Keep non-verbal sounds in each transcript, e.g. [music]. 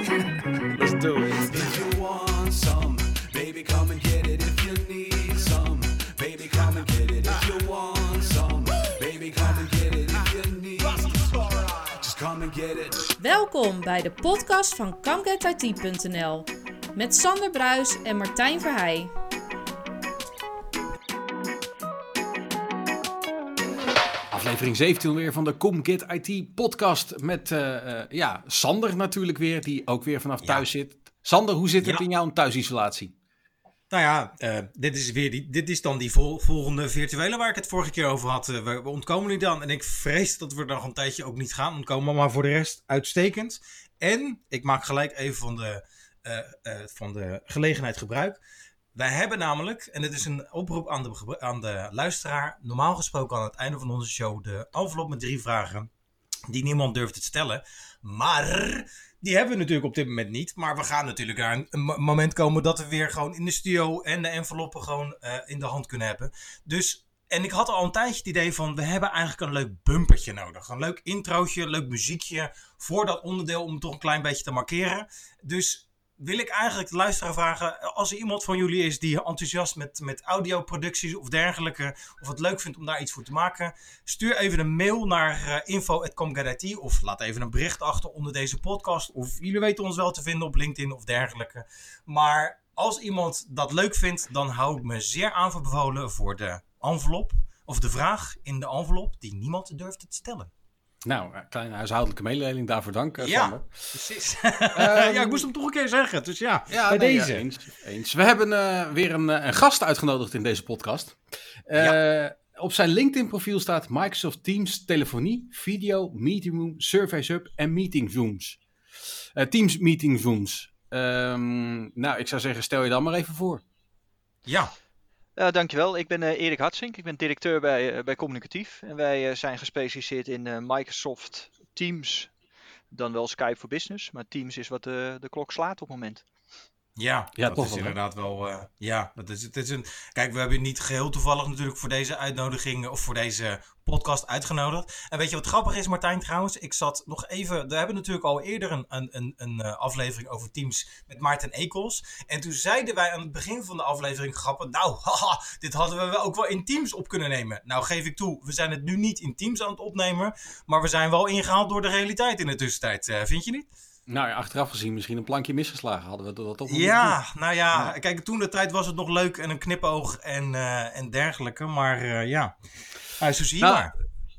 Let's do it. If you want some, baby, come and get it. If you need some, baby, come and get it. If you want some, baby, come and get it. If you need, just come and get it. Welkom bij de podcast van ComeGetIT.nl met Sander Bruis en Martijn Verheij. Aflevering 17 weer van de Come Get IT podcast met eh, eh, ja, Sander natuurlijk weer, die ook weer vanaf thuis zit. Sander, hoe zit het Ja. in jouw thuisisolatie? Nou ja, eh, dit, is weer die, dit is dan die vol- volgende virtuele waar ik het vorige keer over had. We, we ontkomen nu dan. En ik vrees dat we er nog een tijdje ook niet gaan ontkomen. Maar voor de rest uitstekend. En ik maak gelijk even van de, van de gelegenheid gebruik. Wij hebben namelijk, en dit is een oproep aan de, aan de luisteraar. Normaal gesproken aan het einde van onze show de envelop met drie vragen. Die niemand durft te stellen. Maar die hebben we natuurlijk op dit moment niet. Maar we gaan natuurlijk naar een, een mo- moment komen dat we weer gewoon in de studio en de enveloppen gewoon eh, in de hand kunnen hebben. Dus, en ik had al een tijdje het idee van, we hebben eigenlijk een leuk bumpertje nodig. Een leuk introotje, leuk muziekje voor dat onderdeel om het toch een klein beetje te markeren. Dus wil ik eigenlijk de luisteraar vragen, als er iemand van jullie is die enthousiast met, met audioproducties of dergelijke, of het leuk vindt om daar iets voor te maken, stuur even een mail naar uh, of laat even een bericht achter onder deze podcast. Of jullie weten ons wel te vinden op LinkedIn of dergelijke. Maar als iemand dat leuk vindt, dan hou ik me zeer aanbevolen voor de envelop, of de vraag in de envelop die niemand durft te stellen. Nou, een kleine huishoudelijke mededeling, daarvoor dank eh, Ja. Sander. Precies. [laughs] ja, ik moest hem toch een keer zeggen. Dus ja, Ja, bij nee, deze. ja, eens, eens. We hebben eh, weer een, eh, een gast uitgenodigd in deze podcast. Eh, Op zijn LinkedIn-profiel staat Microsoft Teams telefonie, video, meeting room, surveys hub en meeting rooms. Eh, Teams meeting rooms. Ehm, nou, ik zou zeggen, stel je dan maar even voor. Ja, Dankjewel. Ik ben eh, Erik Hatsink. Ik ben directeur bij, eh, bij Communicatief. En wij eh, zijn gespecialiseerd in Microsoft Teams, dan wel Skype voor Business. Maar Teams is wat de, de klok slaat op het moment. Ja, Ja, dat toch is wel, hè? inderdaad wel. eh, ja, dat is, het is een. Kijk, we hebben niet geheel toevallig natuurlijk voor deze uitnodiging of voor deze podcast uitgenodigd. En weet je wat grappig is, Martijn, trouwens? Ik zat nog even. We hebben natuurlijk al eerder een, een, een, eh, aflevering over Teams met Maarten Ekels. En toen zeiden wij aan het begin van de aflevering grappig. Nou, [laughs] haha, dit hadden we ook wel in Teams op kunnen nemen. Nou, geef ik toe, we zijn het nu niet in Teams aan het opnemen. Maar we zijn wel ingehaald door de realiteit in de tussentijd. eh, vind je niet? Nou ja, achteraf gezien misschien een plankje misgeslagen. Hadden we dat toch Ja, nou ja, Ja. kijk, toen de tijd was het nog leuk en een knipoog en, eh, en dergelijke. Maar eh, ja, nou, zo zie je Nou, maar.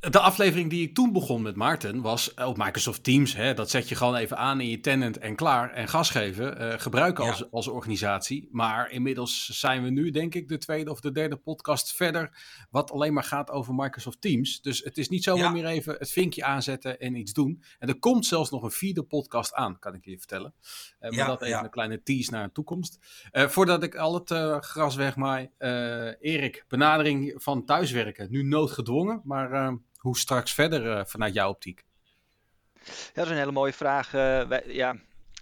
De aflevering die ik toen begon met Maarten was op Microsoft Teams. Hè, dat zet je gewoon even aan in je tenant en klaar. En gas geven, eh, gebruiken Ja. als, als organisatie. Maar inmiddels zijn we nu denk ik de tweede of de derde podcast verder. Wat alleen maar gaat over Microsoft Teams. Dus het is niet zomaar Ja. meer even het vinkje aanzetten en iets doen. En er komt zelfs nog een vierde podcast aan, kan ik je vertellen. Eh, maar Ja, dat even een kleine tease naar de toekomst. Eh, voordat ik al het eh, gras wegmaai. eh Erik, benadering van thuiswerken. Nu noodgedwongen, maar eh, hoe straks verder eh, vanuit jouw optiek? Ja, dat is een hele mooie vraag. Eh, ja,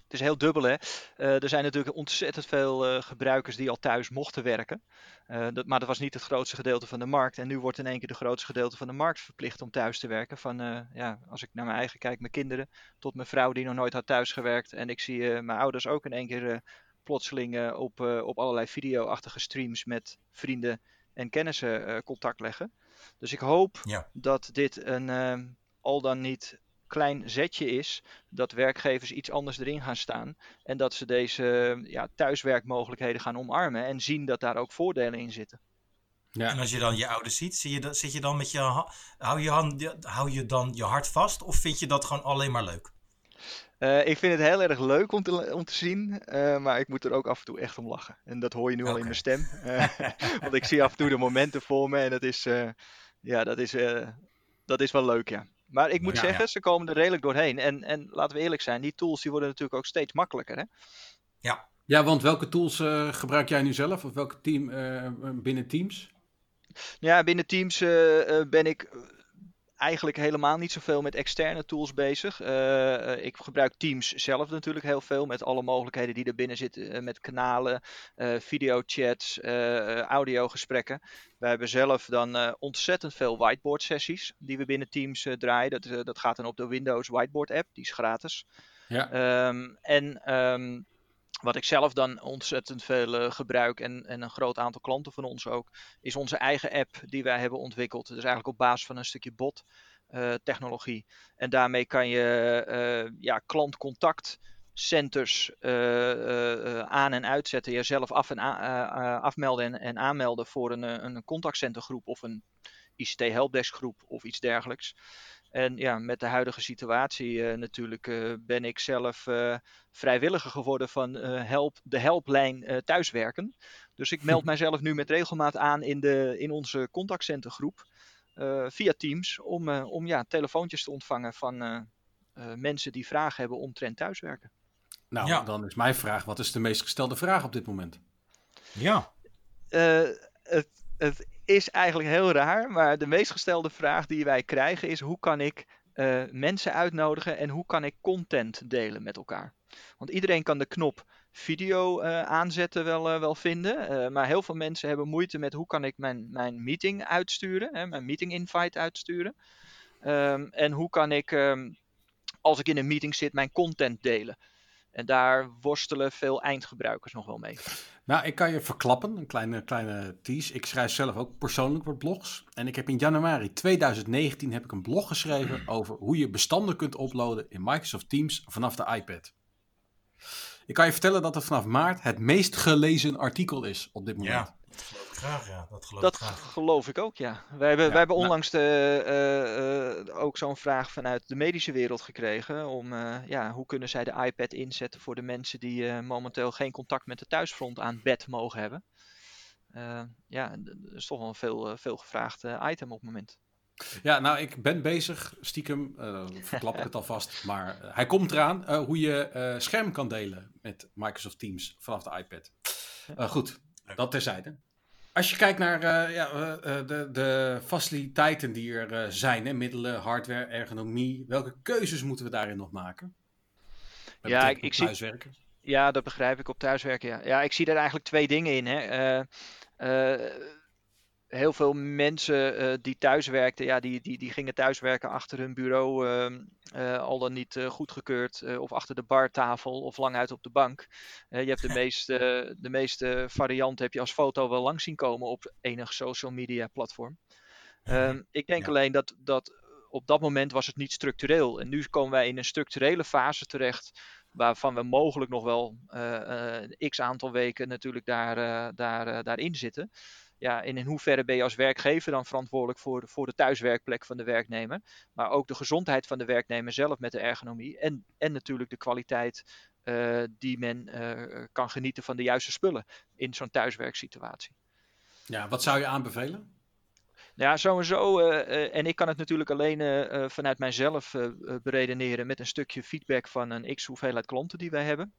het is heel dubbel hè. Eh, er zijn natuurlijk ontzettend veel gebruikers die al thuis mochten werken. Dat, maar dat was niet het grootste gedeelte van de markt. En nu wordt in één keer de grootste gedeelte van de markt verplicht om thuis te werken. Van, ja, als ik naar mijn eigen kijk, mijn kinderen, tot mijn vrouw die nog nooit had thuis gewerkt. En ik zie mijn ouders ook in één keer plotseling op, op allerlei video-achtige streams met vrienden en kennissen contact leggen. Dus ik hoop Ja. dat dit een eh, al dan niet klein zetje is dat werkgevers iets anders erin gaan staan en dat ze deze ja, thuiswerkmogelijkheden gaan omarmen en zien dat daar ook voordelen in zitten. Ja. En als je dan je ouders ziet, zie je dat, zit je dan met je, hou je, hand, hou je dan je hart vast of vind je dat gewoon alleen maar leuk? Eh, ik vind het heel erg leuk om te, om te zien, eh, maar ik moet er ook af en toe echt om lachen. En dat hoor je nu al in mijn stem. Eh, [laughs] want ik zie af en toe de momenten voor me en dat is, ja, dat is, dat is wel leuk, ja. Maar ik moet Ja, zeggen, ja. ze komen er redelijk doorheen. En, en laten we eerlijk zijn, die tools die worden natuurlijk ook steeds makkelijker. Hè? Ja, ja, want welke tools gebruik jij nu zelf? Of welk team binnen Teams? Ja, binnen Teams ben ik eigenlijk helemaal niet zoveel met externe tools bezig. Eh, eh, ik gebruik Teams zelf natuurlijk heel veel met alle mogelijkheden die er binnen zitten. eh, met kanalen, eh videochats, audiogesprekken. Wij hebben zelf dan ontzettend veel whiteboard sessies die we binnen Teams draaien. Dat, dat gaat dan op de Windows Whiteboard app, die is gratis. Ja. Ehm, en ehm, wat ik zelf dan ontzettend veel eh, gebruik en, en een groot aantal klanten van ons ook, is onze eigen app die wij hebben ontwikkeld. Dus eigenlijk op basis van een stukje bot eh, technologie. En daarmee kan je ja, klantcontactcenters eh, eh, aan en uitzetten. Jezelf af en afmelden en, en aanmelden voor een, een contactcentergroep of een ICT helpdeskgroep of iets dergelijks. En ja, met de huidige situatie eh, natuurlijk eh, ben ik zelf eh, vrijwilliger geworden van eh, help, de helplijn eh, thuiswerken. Dus ik meld [laughs] mijzelf nu met regelmaat aan in, de, in onze contactcentergroep eh, via Teams om, eh, om ja, telefoontjes te ontvangen van eh, eh, mensen die vragen hebben omtrent thuiswerken. Nou, Ja. dan is mijn vraag: wat is de meest gestelde vraag op dit moment? Ja. Eh, het, het is eigenlijk heel raar, maar de meest gestelde vraag die wij krijgen is: hoe kan ik eh, mensen uitnodigen en hoe kan ik content delen met elkaar? Want iedereen kan de knop video eh, aanzetten wel, eh, wel vinden, maar heel veel mensen hebben moeite met hoe kan ik mijn, mijn meeting uitsturen, hè, mijn meeting invite uitsturen. Ehm, en hoe kan ik, ehm, als ik in een meeting zit, mijn content delen? En daar worstelen veel eindgebruikers nog wel mee. Nou, ik kan je verklappen, een kleine, kleine tease. Ik schrijf zelf ook persoonlijk wat blogs. En ik heb in januari 2019 heb ik een blog geschreven [clears throat] over hoe je bestanden kunt uploaden in Microsoft Teams vanaf de iPad. Ik kan je vertellen dat het vanaf maart het meest gelezen artikel is op dit moment. Ja. Dat geloof ik graag, ja. Dat geloof Dat ik graag. geloof ik ook, ja. Wij hebben, Ja, wij hebben nou- onlangs de, eh, eh, ook zo'n vraag vanuit de medische wereld gekregen. Om, eh, ja, hoe kunnen zij de iPad inzetten voor de mensen die eh, momenteel geen contact met de thuisfront aan bed mogen hebben. Ja, dat is toch wel een veel, veel gevraagd eh, item op het moment. Ja, nou, ik ben bezig, stiekem, eh verklap ik het alvast, [laughs] maar hij komt eraan, hoe je eh, scherm kan delen met Microsoft Teams vanaf de iPad. Eh, goed, dat terzijde. Als je kijkt naar eh, ja, eh, eh, de, de faciliteiten die er zijn, hè, middelen, hardware, ergonomie, welke keuzes moeten we daarin nog maken? Ja, ik- zie- thuiswerken. Ja, dat begrijp ik op thuiswerken. Ja, ja ik zie daar eigenlijk twee dingen in. Hè. Heel veel mensen eh, die thuiswerkten, ja, die, die, die gingen thuiswerken achter hun bureau, ehm, eh, al dan niet eh, goedgekeurd, of achter de bartafel of lang uit op de bank. Je hebt de [laughs] meeste, de meeste varianten heb je als foto wel langs zien komen op enig social media platform. Ehm, ik denk Ja. alleen dat, dat op dat moment was het niet structureel. En nu komen wij in een structurele fase terecht waarvan we mogelijk nog wel eh, x aantal weken natuurlijk daar, daar, daarin zitten. Ja, en in hoeverre ben je als werkgever dan verantwoordelijk voor, voor de thuiswerkplek van de werknemer, maar ook de gezondheid van de werknemer zelf met de ergonomie en, en natuurlijk de kwaliteit eh, die men eh, kan genieten van de juiste spullen in zo'n thuiswerksituatie. Ja, wat zou je aanbevelen? Nou Ja, sowieso. eh, en ik kan het natuurlijk alleen vanuit mijzelf beredeneren met een stukje feedback van een x hoeveelheid klanten die wij hebben.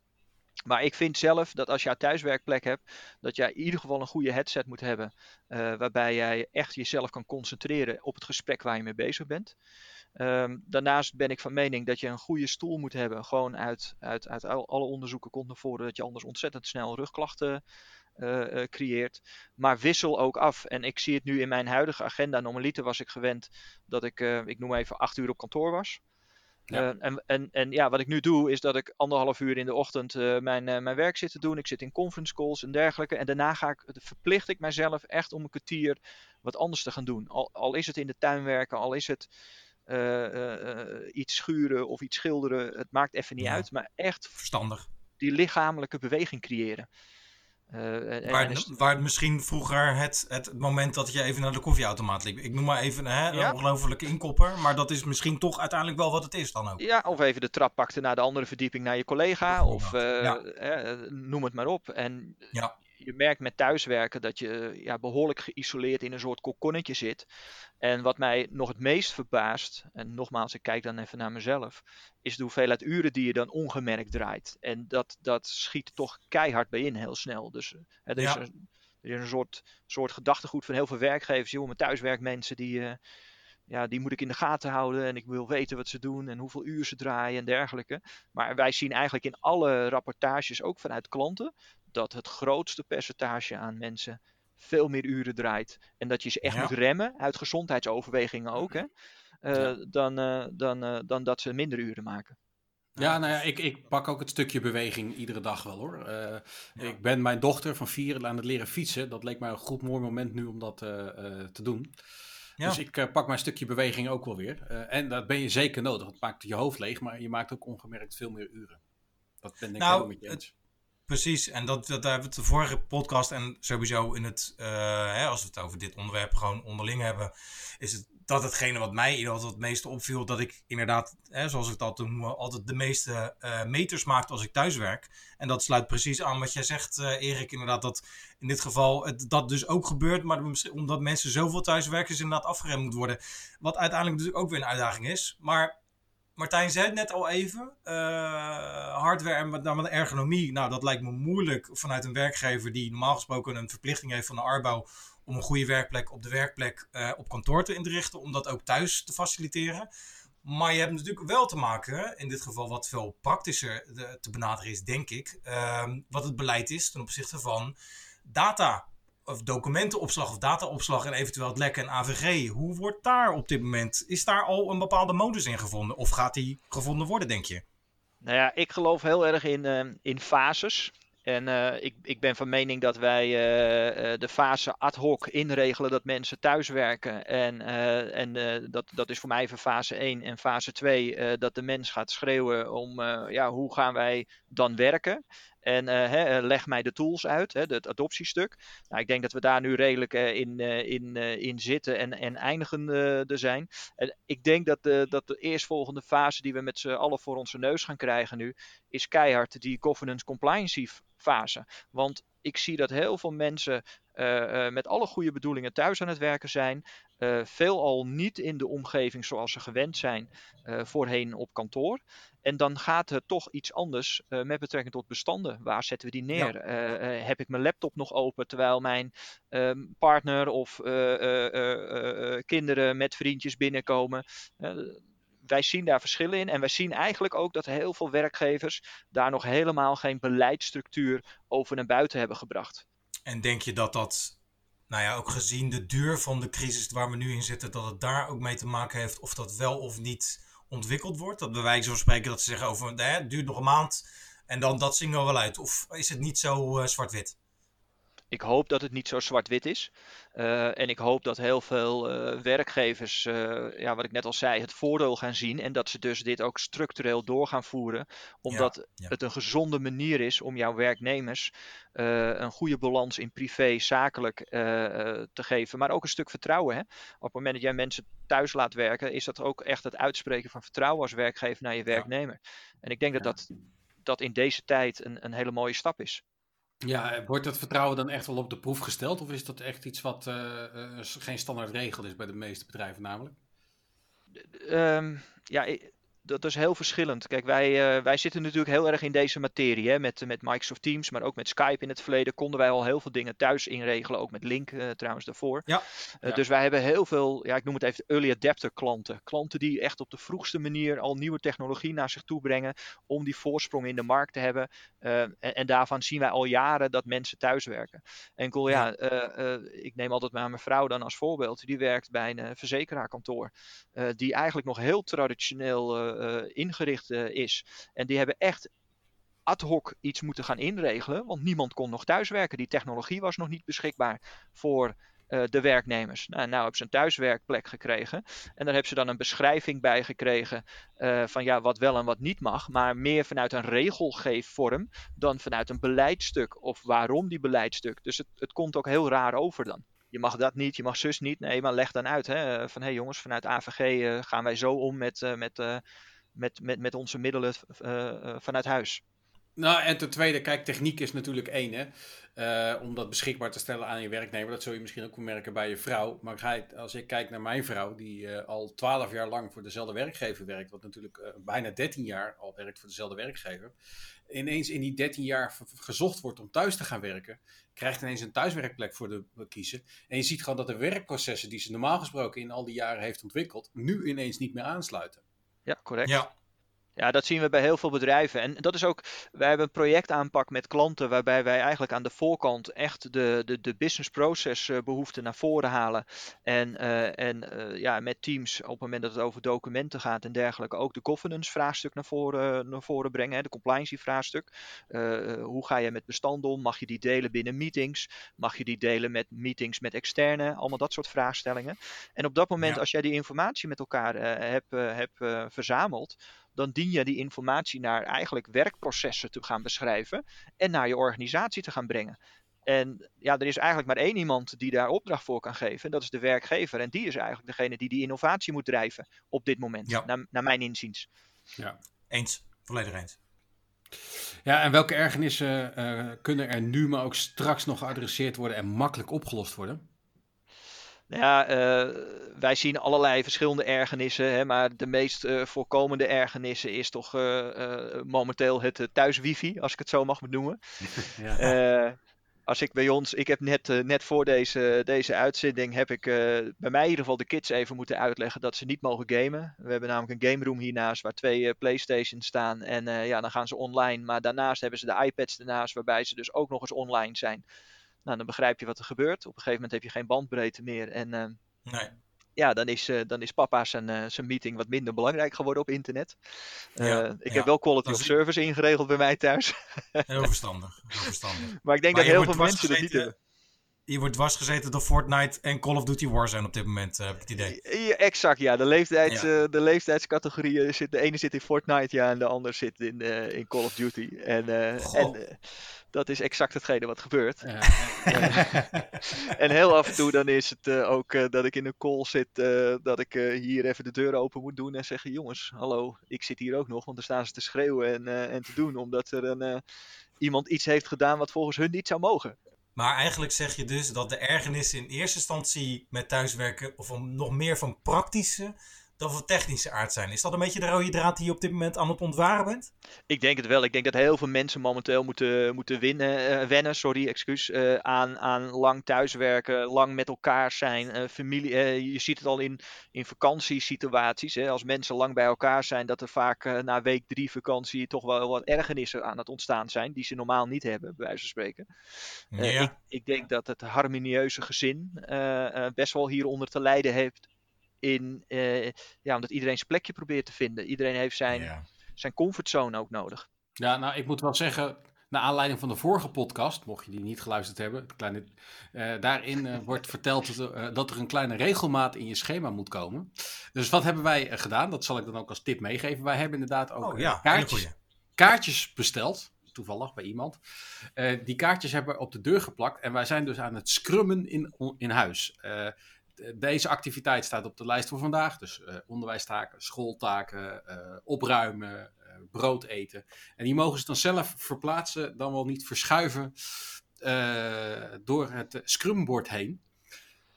Maar ik vind zelf dat als een thuiswerkplek hebt, dat jij in ieder geval een goede headset moet hebben. eh, waarbij jij echt jezelf kan concentreren op het gesprek waar je mee bezig bent. Ehm, daarnaast ben ik van mening dat je een goede stoel moet hebben. Gewoon uit, uit, uit al- alle onderzoeken komt naar voren dat je anders ontzettend snel rugklachten eh, eh, creëert. Maar wissel ook af. En ik zie het nu in mijn huidige agenda. Normaliter was ik gewend dat ik, ik noem even, acht uur op kantoor was. Ja. Eh, en, en, en ja, wat ik nu doe, is dat ik anderhalf uur in de ochtend eh, mijn, eh, mijn werk zit te doen. Ik zit in conference calls en dergelijke. En daarna ga ik, verplicht ik mijzelf echt om een kwartier wat anders te gaan doen. Al, al is het in de tuin werken, al is het eh, iets schuren of iets schilderen. Het maakt even niet Ja. uit. Maar echt Verstandig. die lichamelijke beweging creëren. Eh, Waar, waar misschien vroeger het, het moment dat je even naar de koffieautomaat liep. Ik noem maar even hè, een Ja. ongelofelijke inkopper. Maar dat is misschien toch uiteindelijk wel wat het is dan ook. Ja, of even de trap pakte naar de andere verdieping naar je collega. Of eh, Ja. eh, noem het maar op. En Ja. Je merkt met thuiswerken dat je ja, behoorlijk geïsoleerd in een soort kokonnetje zit. En wat mij nog het meest verbaast, en nogmaals, ik kijk dan even naar mezelf, is de hoeveelheid uren die je dan ongemerkt draait. En dat, dat schiet toch keihard bij in heel snel. Dus eh, er, is Ja. een, er is een soort, soort gedachtegoed van heel veel werkgevers. Joh, mijn thuiswerkmensen die, eh, ja, die moet ik in de gaten houden en ik wil weten wat ze doen en hoeveel uur ze draaien en dergelijke. Maar wij zien eigenlijk in alle rapportages, ook vanuit klanten, dat het grootste percentage aan mensen veel meer uren draait. En dat je ze echt Ja. moet remmen, uit gezondheidsoverwegingen ook, hè, eh, Ja. dan, eh, dan, eh, dan dat ze minder uren maken. Ja, nou ja, ik, ik pak ook het stukje beweging iedere dag wel hoor. Eh, Ik ben mijn dochter van vier aan het leren fietsen. Dat leek mij een goed mooi moment nu om dat eh, eh, te doen. Ja. Dus ik pak mijn stukje beweging ook wel weer. Eh, en dat ben je zeker nodig. Het maakt je hoofd leeg, maar je maakt ook ongemerkt veel meer uren. Dat ben ik Nou, helemaal met je het- eens. Precies, en dat, dat daar hebben we de vorige podcast en sowieso in het, eh, hè, als we het over dit onderwerp gewoon onderling hebben, is het dat hetgene wat mij in het meeste opviel, dat ik inderdaad, hè, zoals ik altijd noem, altijd de meeste eh, meters maakte als ik thuis werk. En dat sluit precies aan wat jij zegt, eh, Erik, inderdaad, dat in dit geval dat dus ook gebeurt, maar omdat mensen zoveel thuiswerken, is inderdaad afgeremd moet worden. Wat uiteindelijk natuurlijk ook weer een uitdaging is. Maar Martijn zei het net al even. eh, hardware en met ergonomie. Nou, dat lijkt me moeilijk vanuit een werkgever die normaal gesproken een verplichting heeft van de Arbo. om een goede werkplek op de werkplek eh, op kantoor te inrichten. Om dat ook thuis te faciliteren. Maar je hebt natuurlijk wel te maken, in dit geval wat veel praktischer de- te benaderen is, denk ik. ehm, wat het beleid is ten opzichte van data. Of documentenopslag of dataopslag en eventueel het lekken en AVG. Hoe wordt daar op dit moment? Is daar al een bepaalde modus in gevonden? Of gaat die gevonden worden, denk je? Nou ja, ik geloof heel erg in, eh, in fases. En eh, ik, ik ben van mening dat wij eh, de fase ad hoc inregelen dat mensen thuiswerken. En, en dat, dat is voor mij even fase 1. En fase 2, eh, dat de mens gaat schreeuwen om ja, hoe gaan wij dan werken. En eh, hè, eh, leg mij de tools uit, hè, het adoptiestuk. Nou, ik denk dat we daar nu redelijk eh, in, in, in zitten en, en eindigen er zijn. Ik denk dat de, dat de eerstvolgende fase die we met z'n allen voor onze neus gaan krijgen nu, is keihard die governance compliance fase. Want ik zie dat heel veel mensen met alle goede bedoelingen thuis aan het werken zijn. eh veelal niet in de omgeving zoals ze gewend zijn eh, voorheen op kantoor. En dan gaat het toch iets anders eh, met betrekking tot bestanden. Waar zetten we die neer? Eh, eh, heb ik mijn laptop nog open terwijl mijn ehm, partner of eh, eh, eh, eh, eh, kinderen met vriendjes binnenkomen? Eh, wij zien daar verschillen in. En wij zien eigenlijk ook dat heel veel werkgevers daar nog helemaal geen beleidsstructuur over naar buiten hebben gebracht. En denk je dat dat, nou ja, ook gezien de duur van de crisis waar we nu in zitten, dat het daar ook mee te maken heeft of dat wel of niet ontwikkeld wordt? Dat bij wijze van spreken dat ze zeggen over, hè, het duurt nog een maand en dan dat zien we wel uit. Of is het niet zo eh, zwart-wit? Ik hoop dat het niet zo zwart-wit is. Uh, en ik hoop dat heel veel uh, werkgevers, uh, ja, wat ik net al zei, het voordeel gaan zien. En dat ze dus dit ook structureel door gaan voeren. Omdat ja, ja. het een gezonde manier is om jouw werknemers een goede balans in privé, zakelijk te geven. Maar ook een stuk vertrouwen. Hè? Op het moment dat jij mensen thuis laat werken, is dat ook echt het uitspreken van vertrouwen als werkgever naar je werknemer. En ik denk dat dat, dat in deze tijd een, een hele mooie stap is. Ja, wordt dat vertrouwen dan echt wel op de proef gesteld? Of is dat echt iets wat uh, uh, geen standaard regel is bij de meeste bedrijven namelijk? Um, ja, dat is heel verschillend. Kijk, wij, uh, wij zitten natuurlijk heel erg in deze materie. Hè? Met, met Microsoft Teams, maar ook met Skype in het verleden konden wij al heel veel dingen thuis inregelen. Ook met Link uh, trouwens daarvoor. Ja. Uh, ja. Dus wij hebben heel veel, ja, ik noem het even early adapter klanten. Klanten die echt op de vroegste manier al nieuwe technologie naar zich toe brengen. Om die voorsprong in de markt te hebben. Eh, En, en, daarvan zien wij al jaren dat mensen thuiswerken. Enkel ja, ja ik neem altijd maar mijn vrouw dan als voorbeeld. Die werkt bij een verzekeraarkantoor. die eigenlijk nog heel traditioneel ingericht uh, is. En die hebben echt ad hoc iets moeten gaan inregelen, want niemand kon nog thuiswerken. Die technologie was nog niet beschikbaar voor de werknemers. Nou, nou hebben ze een thuiswerkplek gekregen. En daar hebben ze dan een beschrijving bij gekregen van ja, wat wel en wat niet mag. Maar meer vanuit een regelgeefvorm dan vanuit een beleidstuk of waarom die beleidstuk. Dus het, het komt ook heel raar over dan je mag dat niet, je mag zus niet. Nee, maar leg dan uit. Hè, van hé hey jongens, vanuit AVG uh, gaan wij zo om met, uh, met, uh, met, met, met onze middelen vanuit huis. Nou, en ten tweede, kijk, techniek is natuurlijk één, hè. Uh, om dat beschikbaar te stellen aan je werknemer. Dat zul je misschien ook wel merken bij je vrouw. Maar als ik kijk naar mijn vrouw, die uh, al twaalf jaar lang voor dezelfde werkgever werkt. Wat natuurlijk uh, bijna 13 jaar al werkt voor dezelfde werkgever. Ineens in die 13 jaar gezocht wordt om thuis te gaan werken. Krijgt ineens een thuiswerkplek voor de kiezen. En je ziet gewoon dat de werkprocessen die ze normaal gesproken in al die jaren heeft ontwikkeld. nu ineens niet meer aansluiten. Ja, correct. Ja. Ja, dat zien we bij heel veel bedrijven. En dat is ook, wij hebben een projectaanpak met klanten waarbij wij eigenlijk aan de voorkant echt de, de, de business process eh, behoeften naar voren halen. En, eh, en eh, ja, met teams op het moment dat het over documenten gaat en dergelijke ook de governance vraagstuk naar voren, naar voren brengen. Hè, de compliance vraagstuk. Hoe ga je met bestanden om? Mag je die delen binnen meetings? Mag je die delen met meetings met externe? Allemaal dat soort vraagstellingen. En op dat moment, Ja. als jij die informatie met elkaar hebt, hebt eh, verzameld, dan dien je die informatie naar eigenlijk werkprocessen te gaan beschrijven en naar je organisatie te gaan brengen. En ja, er is eigenlijk maar één iemand die daar opdracht voor kan geven, en dat is de werkgever. En die is eigenlijk degene die die innovatie moet drijven op dit moment, Ja. naar, naar mijn inziens. Ja. Eens, volledig eens. ja, en welke ergernissen eh, kunnen er nu, maar ook straks nog geadresseerd worden en makkelijk opgelost worden? Nou ja, eh, wij zien allerlei verschillende ergernissen, hè, maar de meest eh, voorkomende ergernissen is toch eh, momenteel het thuis-wifi, als ik het zo mag benoemen. [laughs] Ja. Als ik bij ons, ik heb net, net voor deze, deze uitzending, heb ik bij mij in ieder geval de kids even moeten uitleggen dat ze niet mogen gamen. We hebben namelijk een game room hiernaast waar twee Playstations staan en ja, dan gaan ze online. Maar daarnaast hebben ze de iPads ernaast waarbij ze dus ook nog eens online zijn. Nou, dan begrijp je wat er gebeurt. Op een gegeven moment heb je geen bandbreedte meer en eh, Nee. ja, dan is, eh, dan is papa zijn, eh, zijn meeting wat minder belangrijk geworden op internet. Eh, Ja, ik ja. heb wel quality of service ingeregeld bij mij thuis. Heel verstandig. Heel verstandig. [laughs] Maar ik denk Maar dat heel veel mensen dat niet hebben. Je wordt dwarsgezeten door Fortnite en Call of Duty Warzone op dit moment, eh, heb ik het idee. Ja, exact, ja. De, leeftijds, Ja. eh, de leeftijdscategorieën zit, de ene zit in Fortnite, ja, en de ander zit in, eh, in Call of Duty. En, eh, en dat is exact hetgene wat gebeurt. Ja, [laughs] En heel af en toe dan is het eh, ook eh, dat ik in een call zit, eh, dat ik eh, hier even de deur open moet doen en zeggen, jongens, hallo, ik zit hier ook nog, want dan staan ze te schreeuwen en, eh, en te doen, omdat er een, eh, iemand iets heeft gedaan wat volgens hun niet zou mogen. Maar eigenlijk zeg je dus dat de ergernissen in eerste instantie met thuiswerken of nog meer van praktische dan van technische aard zijn. Is dat een beetje de rode draad die je op dit moment aan het ontwaren bent? Ik denk het wel. Ik denk dat heel veel mensen momenteel moeten, moeten winnen, eh, wennen sorry, excuus, eh, aan, aan lang thuiswerken, lang met elkaar zijn. eh, familie, je ziet het al in, in vakantiesituaties. Hè, als mensen lang bij elkaar zijn, dat er vaak na week drie vakantie toch wel wat ergernissen aan het ontstaan zijn, die ze normaal niet hebben, bij wijze van spreken. Ja. ik, ik denk dat het harmonieuze gezin best wel hieronder te lijden heeft. In, eh, ja, omdat iedereen zijn plekje probeert te vinden. Iedereen heeft zijn, ja. zijn comfortzone ook nodig. Ja, nou, ik moet wel zeggen, naar aanleiding van de vorige podcast, mocht je die niet geluisterd hebben, kleine, eh, daarin eh, wordt verteld dat er, dat een kleine regelmaat in je schema moet komen. Dus wat hebben wij gedaan? Dat zal ik dan ook als tip meegeven. Wij hebben inderdaad ook Oh ja, kaartjes, kaartjes besteld. Toevallig bij iemand. Eh, die kaartjes hebben we op de deur geplakt. En wij zijn dus aan het scrummen in, in huis. Eh, de- deze activiteit staat op de lijst voor vandaag. Dus eh, onderwijstaken, schooltaken, eh, opruimen, brood eten. En die mogen ze dan zelf verplaatsen, dan wel niet verschuiven door het scrumboard heen.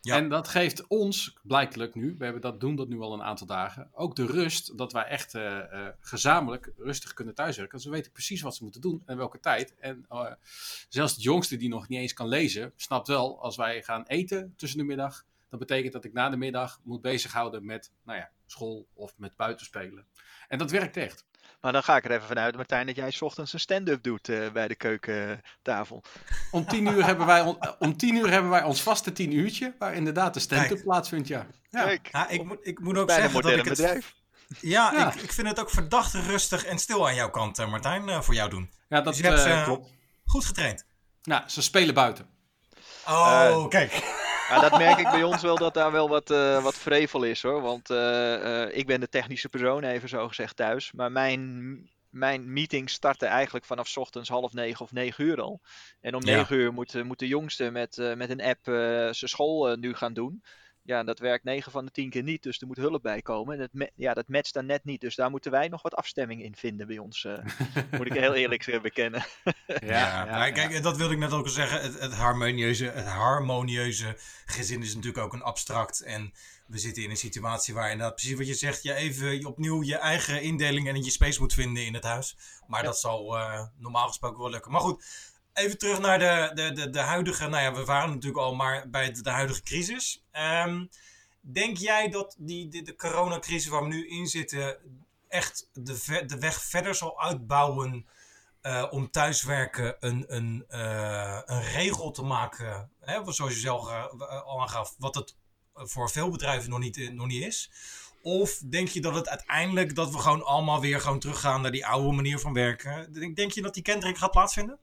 Ja. En dat geeft ons, blijkelijk nu, we hebben dat, doen dat nu al een aantal dagen, ook de rust dat wij echt gezamenlijk rustig kunnen thuiswerken. Dus we weten precies wat ze moeten doen en welke tijd. En zelfs de jongste die nog niet eens kan lezen, snapt wel, als wij gaan eten tussen de middag, dat betekent dat ik na de middag moet bezighouden met nou ja, school of met buitenspelen. En dat werkt echt. Maar dan ga ik er even vanuit, Martijn, dat jij 's ochtends een stand-up doet eh, bij de keukentafel. Om tien uur hebben wij, on- om tien uur hebben wij ons vaste tien uurtje, waar inderdaad de stand-up plaatsvindt, ja. ja. Kijk, Ja, ik, moet, ik moet ook zeggen dat ik het... bedrijf. Ja, Ja. Ik, ik vind het ook verdacht rustig en stil aan jouw kant, eh, Martijn, eh, voor jou doen. Ja, dat Dus je hebt eh, ze- klopt. Goed getraind. Nou, ze spelen buiten. Oh, kijk. Ja, dat merk ik bij ons wel dat daar wel wat, eh, wat vrevel is hoor. Want eh, eh, ik ben de technische persoon, even zo gezegd, thuis. Maar mijn, mijn meeting startte eigenlijk vanaf ochtends half negen of negen uur al. En om Ja. negen uur moet, moet de jongste met, met een app zijn school nu gaan doen. Ja, dat werkt 9 van de 10 keer niet, dus er moet hulp bij komen. En het, ma- ja, dat matcht dan net niet, dus daar moeten wij nog wat afstemming in vinden bij ons. eh, [laughs] moet ik heel eerlijk bekennen. [laughs] Ja, maar kijk, dat wilde ik net ook al zeggen. Het, het, harmonieuze, het harmonieuze gezin is natuurlijk ook een abstract. En we zitten in een situatie waar inderdaad precies wat je zegt, je even opnieuw je eigen indeling en je space moet vinden in het huis. Maar Ja. dat zal eh, normaal gesproken wel lukken. Maar goed, even terug naar de, de, de, de huidige, nou ja, we waren natuurlijk al maar bij de, de huidige crisis. Ehm, denk jij dat die, de, coronacrisis waar we nu in zitten echt de, de weg verder zal uitbouwen eh, om thuiswerken een, een, eh, een regel te maken. Hè, zoals je zelf eh, al aangaf, wat het voor veel bedrijven nog niet, nog niet is. Of denk je dat het uiteindelijk dat we gewoon allemaal weer gewoon teruggaan naar die oude manier van werken? Denk, denk je dat die kentering gaat plaatsvinden?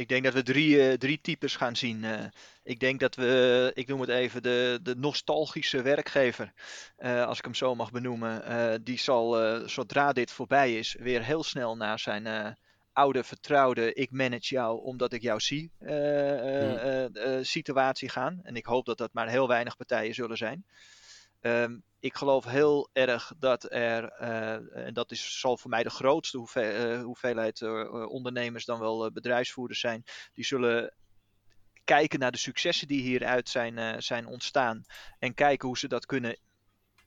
Ik denk dat we drie, eh, drie types gaan zien. eh. ik denk dat we, ik noem het even, de, de nostalgische werkgever, eh, als ik hem zo mag benoemen, die zal, zodra dit voorbij is, weer heel snel naar zijn oude vertrouwde ik manage jou omdat ik jou zie Hmm. situatie gaan. En ik hoop dat dat maar heel weinig partijen zullen zijn. Ehm, ik geloof heel erg dat er, eh, en dat is, zal voor mij de grootste eh, hoeveelheid eh, ondernemers dan wel bedrijfsvoerders zijn, die zullen kijken naar de successen die hieruit zijn, zijn ontstaan en kijken hoe ze dat kunnen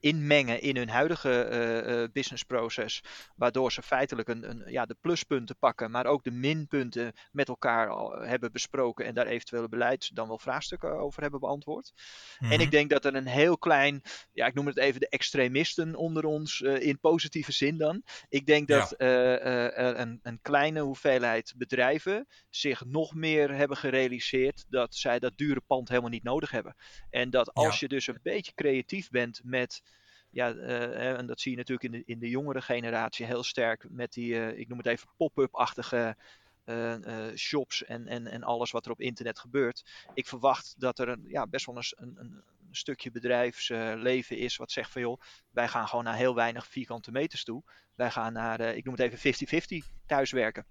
inmengen in hun huidige eh, eh, businessproces, waardoor ze feitelijk een, een, ja, de pluspunten pakken, maar ook de minpunten met elkaar al hebben besproken en daar eventuele beleids dan wel vraagstukken over hebben beantwoord. Mhm. En ik denk dat er een heel klein, ja, ik noem het even de extremisten onder ons, eh, in positieve zin dan. Ik denk Ja. dat er een, een kleine hoeveelheid bedrijven zich nog meer hebben gerealiseerd dat zij dat dure pand helemaal niet nodig hebben. En dat als Ja. je dus een beetje creatief bent met. Ja, eh, en dat zie je natuurlijk in de, in de jongere generatie heel sterk met die, eh, ik noem het even pop-up-achtige eh, shops en, en, en alles wat er op internet gebeurt. Ik verwacht dat er een, ja, best wel een, een, stukje bedrijfsleven is wat zegt van joh, wij gaan gewoon naar heel weinig vierkante meters toe. Wij gaan naar, ik noem het even 50-50 thuiswerken.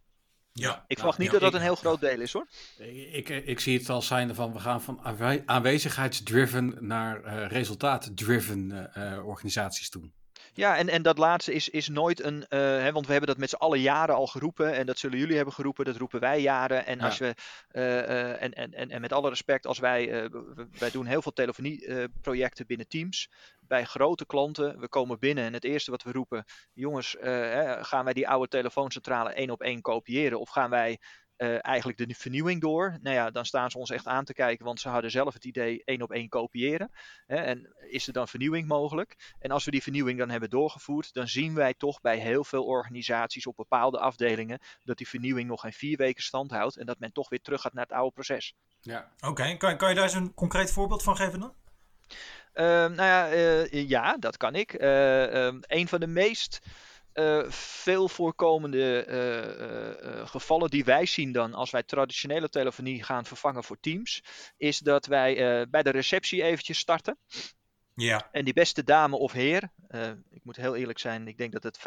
Ja. Ik verwacht niet ja, dat dat ik- een heel groot deel is hoor. Ik, ik, ik zie het als zijnde van we gaan van aanwezigheidsdriven naar eh resultaat-driven eh, eh, organisaties toe. Ja, en, en dat laatste is, is nooit een. eh, hè, want we hebben dat met z'n allen jaren al geroepen. En dat zullen jullie hebben geroepen, dat roepen wij jaren. En, Ja. als we, eh, eh, en, en, en, en met alle respect, als wij. wij doen heel veel telefonieprojecten binnen teams. Bij grote klanten. We komen binnen en het eerste wat we roepen. Jongens, hè, gaan wij die oude telefooncentrale één op één kopiëren? Of gaan wij. Eh, eigenlijk de vernieuwing door. Nou ja, dan staan ze ons echt aan te kijken, want ze hadden zelf het idee één op één kopiëren. Hè, en is er dan vernieuwing mogelijk? En als we die vernieuwing dan hebben doorgevoerd, dan zien wij toch bij heel veel organisaties op bepaalde afdelingen dat die vernieuwing nog geen vier weken stand houdt en dat men toch weer terug gaat naar het oude proces. Ja. Oké, kan, kan je daar eens een concreet voorbeeld van geven dan? Ehm, nou ja, eh, ja, dat kan ik. Eh, ehm, een van de meest eh, veel voorkomende eh, eh, gevallen die wij zien dan als wij traditionele telefonie gaan vervangen voor Teams, is dat wij bij de receptie eventjes starten. Ja, En die beste dame of heer, ik moet heel eerlijk zijn, ik denk dat het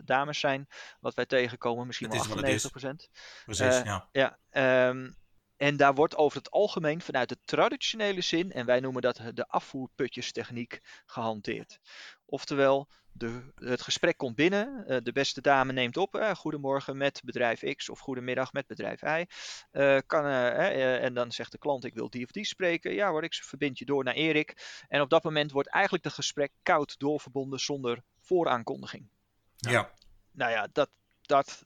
95% dames zijn, wat wij tegenkomen, misschien wel is wat het is. 98%. precies. Ja. Ja, ehm, en daar wordt over het algemeen vanuit de traditionele zin, en wij noemen dat de afvoerputjestechniek, gehanteerd. Oftewel, de, het gesprek komt binnen, eh, de beste dame neemt op, eh, goedemorgen met bedrijf X of goedemiddag met bedrijf Y. Eh, kan, eh, en dan zegt de klant, ik wil die of die spreken. Ja hoor, ik verbind je door naar Erik. En op dat moment wordt eigenlijk het gesprek koud doorverbonden zonder vooraankondiging. ja. Nou ja, dat, dat,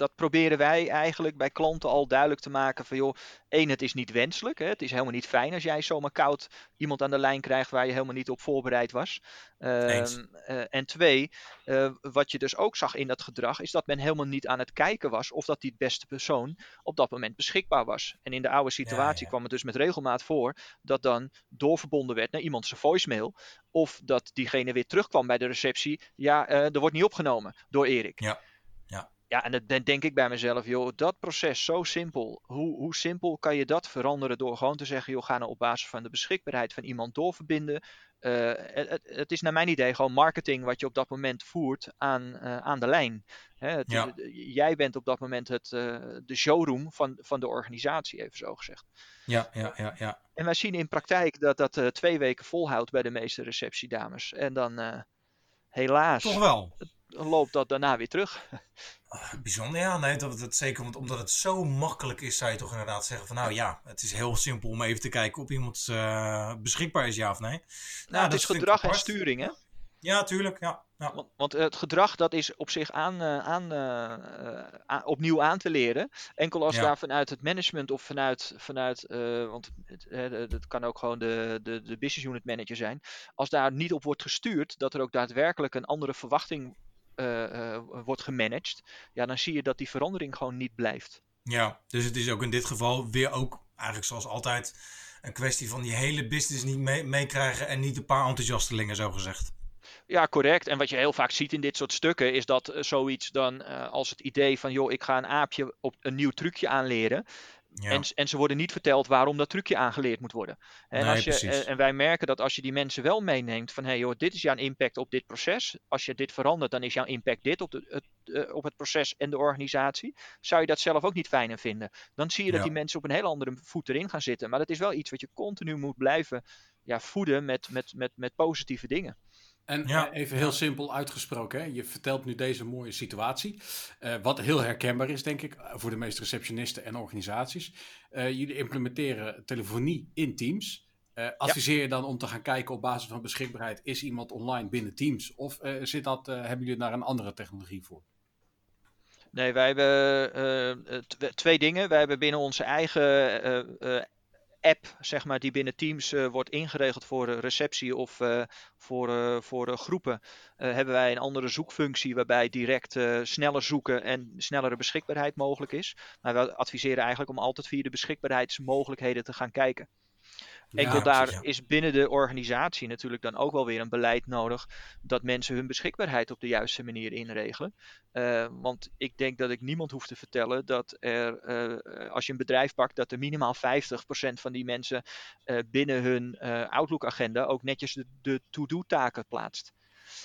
dat proberen wij eigenlijk bij klanten al duidelijk te maken van joh, één, het is niet wenselijk. Hè? Het is helemaal niet fijn als jij zomaar koud iemand aan de lijn krijgt waar je helemaal niet op voorbereid was. Ehm, eh, en twee, eh, wat je dus ook zag in dat gedrag, is dat men helemaal niet aan het kijken was of dat die beste persoon op dat moment beschikbaar was. En in de oude situatie ja. kwam het dus met regelmaat voor dat dan doorverbonden werd naar iemand zijn voicemail. Of dat diegene weer terugkwam bij de receptie. Ja, eh, er wordt niet opgenomen door Erik. Ja. Ja. En dan denk ik bij mezelf, joh, dat proces zo simpel. Hoe, hoe simpel kan je dat veranderen door gewoon te zeggen, joh, ga nou op basis van de beschikbaarheid van iemand doorverbinden. Eh, het, het- is naar mijn idee gewoon marketing wat je op dat moment voert aan, eh, aan de lijn. Hè, het- Ja. Jij bent op dat moment het, eh, de showroom van, van de organisatie, even zo gezegd. Ja, ja, ja, ja. En wij zien in praktijk dat dat twee weken volhoudt bij de meeste receptiedames. En dan helaas Toch wel. Loopt dat daarna weer terug. Bijzonder, ja. Nee, dat, dat zeker. Want omdat het zo makkelijk is, zou je toch inderdaad zeggen van... Nou ja, het is heel simpel om even te kijken of iemand eh, beschikbaar is, ja of nee. Nou, het dat is gedrag en sturing, hè? Ja, tuurlijk. Ja. ja. Want, want het gedrag dat is op zich aan, eh, aan, eh, eh, opnieuw aan te leren. Enkel als Ja. daar vanuit het management of vanuit, vanuit eh, want het, eh, het kan ook gewoon de, de, de business unit manager zijn. Als daar niet op wordt gestuurd, dat er ook daadwerkelijk een andere verwachting eh, eh, wordt gemanaged. Ja, dan zie je dat die verandering gewoon niet blijft. Ja, dus het is ook in dit geval weer ook eigenlijk zoals altijd een kwestie van die hele business niet mee- meekrijgen en niet een paar enthousiastelingen zo gezegd. Ja, correct. En wat je heel vaak ziet in dit soort stukken is dat eh, zoiets dan eh, als het idee van joh, ik ga een aapje op een nieuw trucje aanleren. Ja. En, en ze worden niet verteld waarom dat trucje aangeleerd moet worden. En, Nee, als je, precies. en, en wij merken dat als je die mensen wel meeneemt van hé hey joh, dit is jouw impact op dit proces. Als je dit verandert, dan is jouw impact dit op, de, het, eh, op het proces en de organisatie. Zou je dat zelf ook niet fijner vinden? Dan zie je dat Ja. die mensen op een hele andere voet erin gaan zitten. Maar dat is wel iets wat je continu moet blijven ja, voeden met, met, met, met positieve dingen. En Ja. eh, even heel simpel uitgesproken, hè? je vertelt nu deze mooie situatie. eh, wat heel herkenbaar is, denk ik, eh, voor de meeste receptionisten en organisaties. Eh, jullie implementeren telefonie in Teams. Adviseer je dan om te gaan kijken op basis van beschikbaarheid, is iemand online binnen Teams? Of zit dat, hebben jullie daar een andere technologie voor? Nee, wij hebben tw- twee dingen. Wij hebben binnen onze eigen eh, app, zeg maar, die binnen Teams eh, wordt ingeregeld voor receptie of eh, voor, eh, voor groepen, hebben wij een andere zoekfunctie waarbij direct sneller zoeken en snellere beschikbaarheid mogelijk is. Maar we adviseren eigenlijk om altijd via de beschikbaarheidsmogelijkheden te gaan kijken. Enkel Ja, daar precies, ja. is binnen de organisatie natuurlijk dan ook wel weer een beleid nodig dat mensen hun beschikbaarheid op de juiste manier inregelen. Eh, want ik denk dat ik niemand hoef te vertellen dat er, eh, als je een bedrijf pakt, dat er minimaal 50% van die mensen eh, binnen hun Outlook-agenda ook netjes de, de to-do-taken plaatst.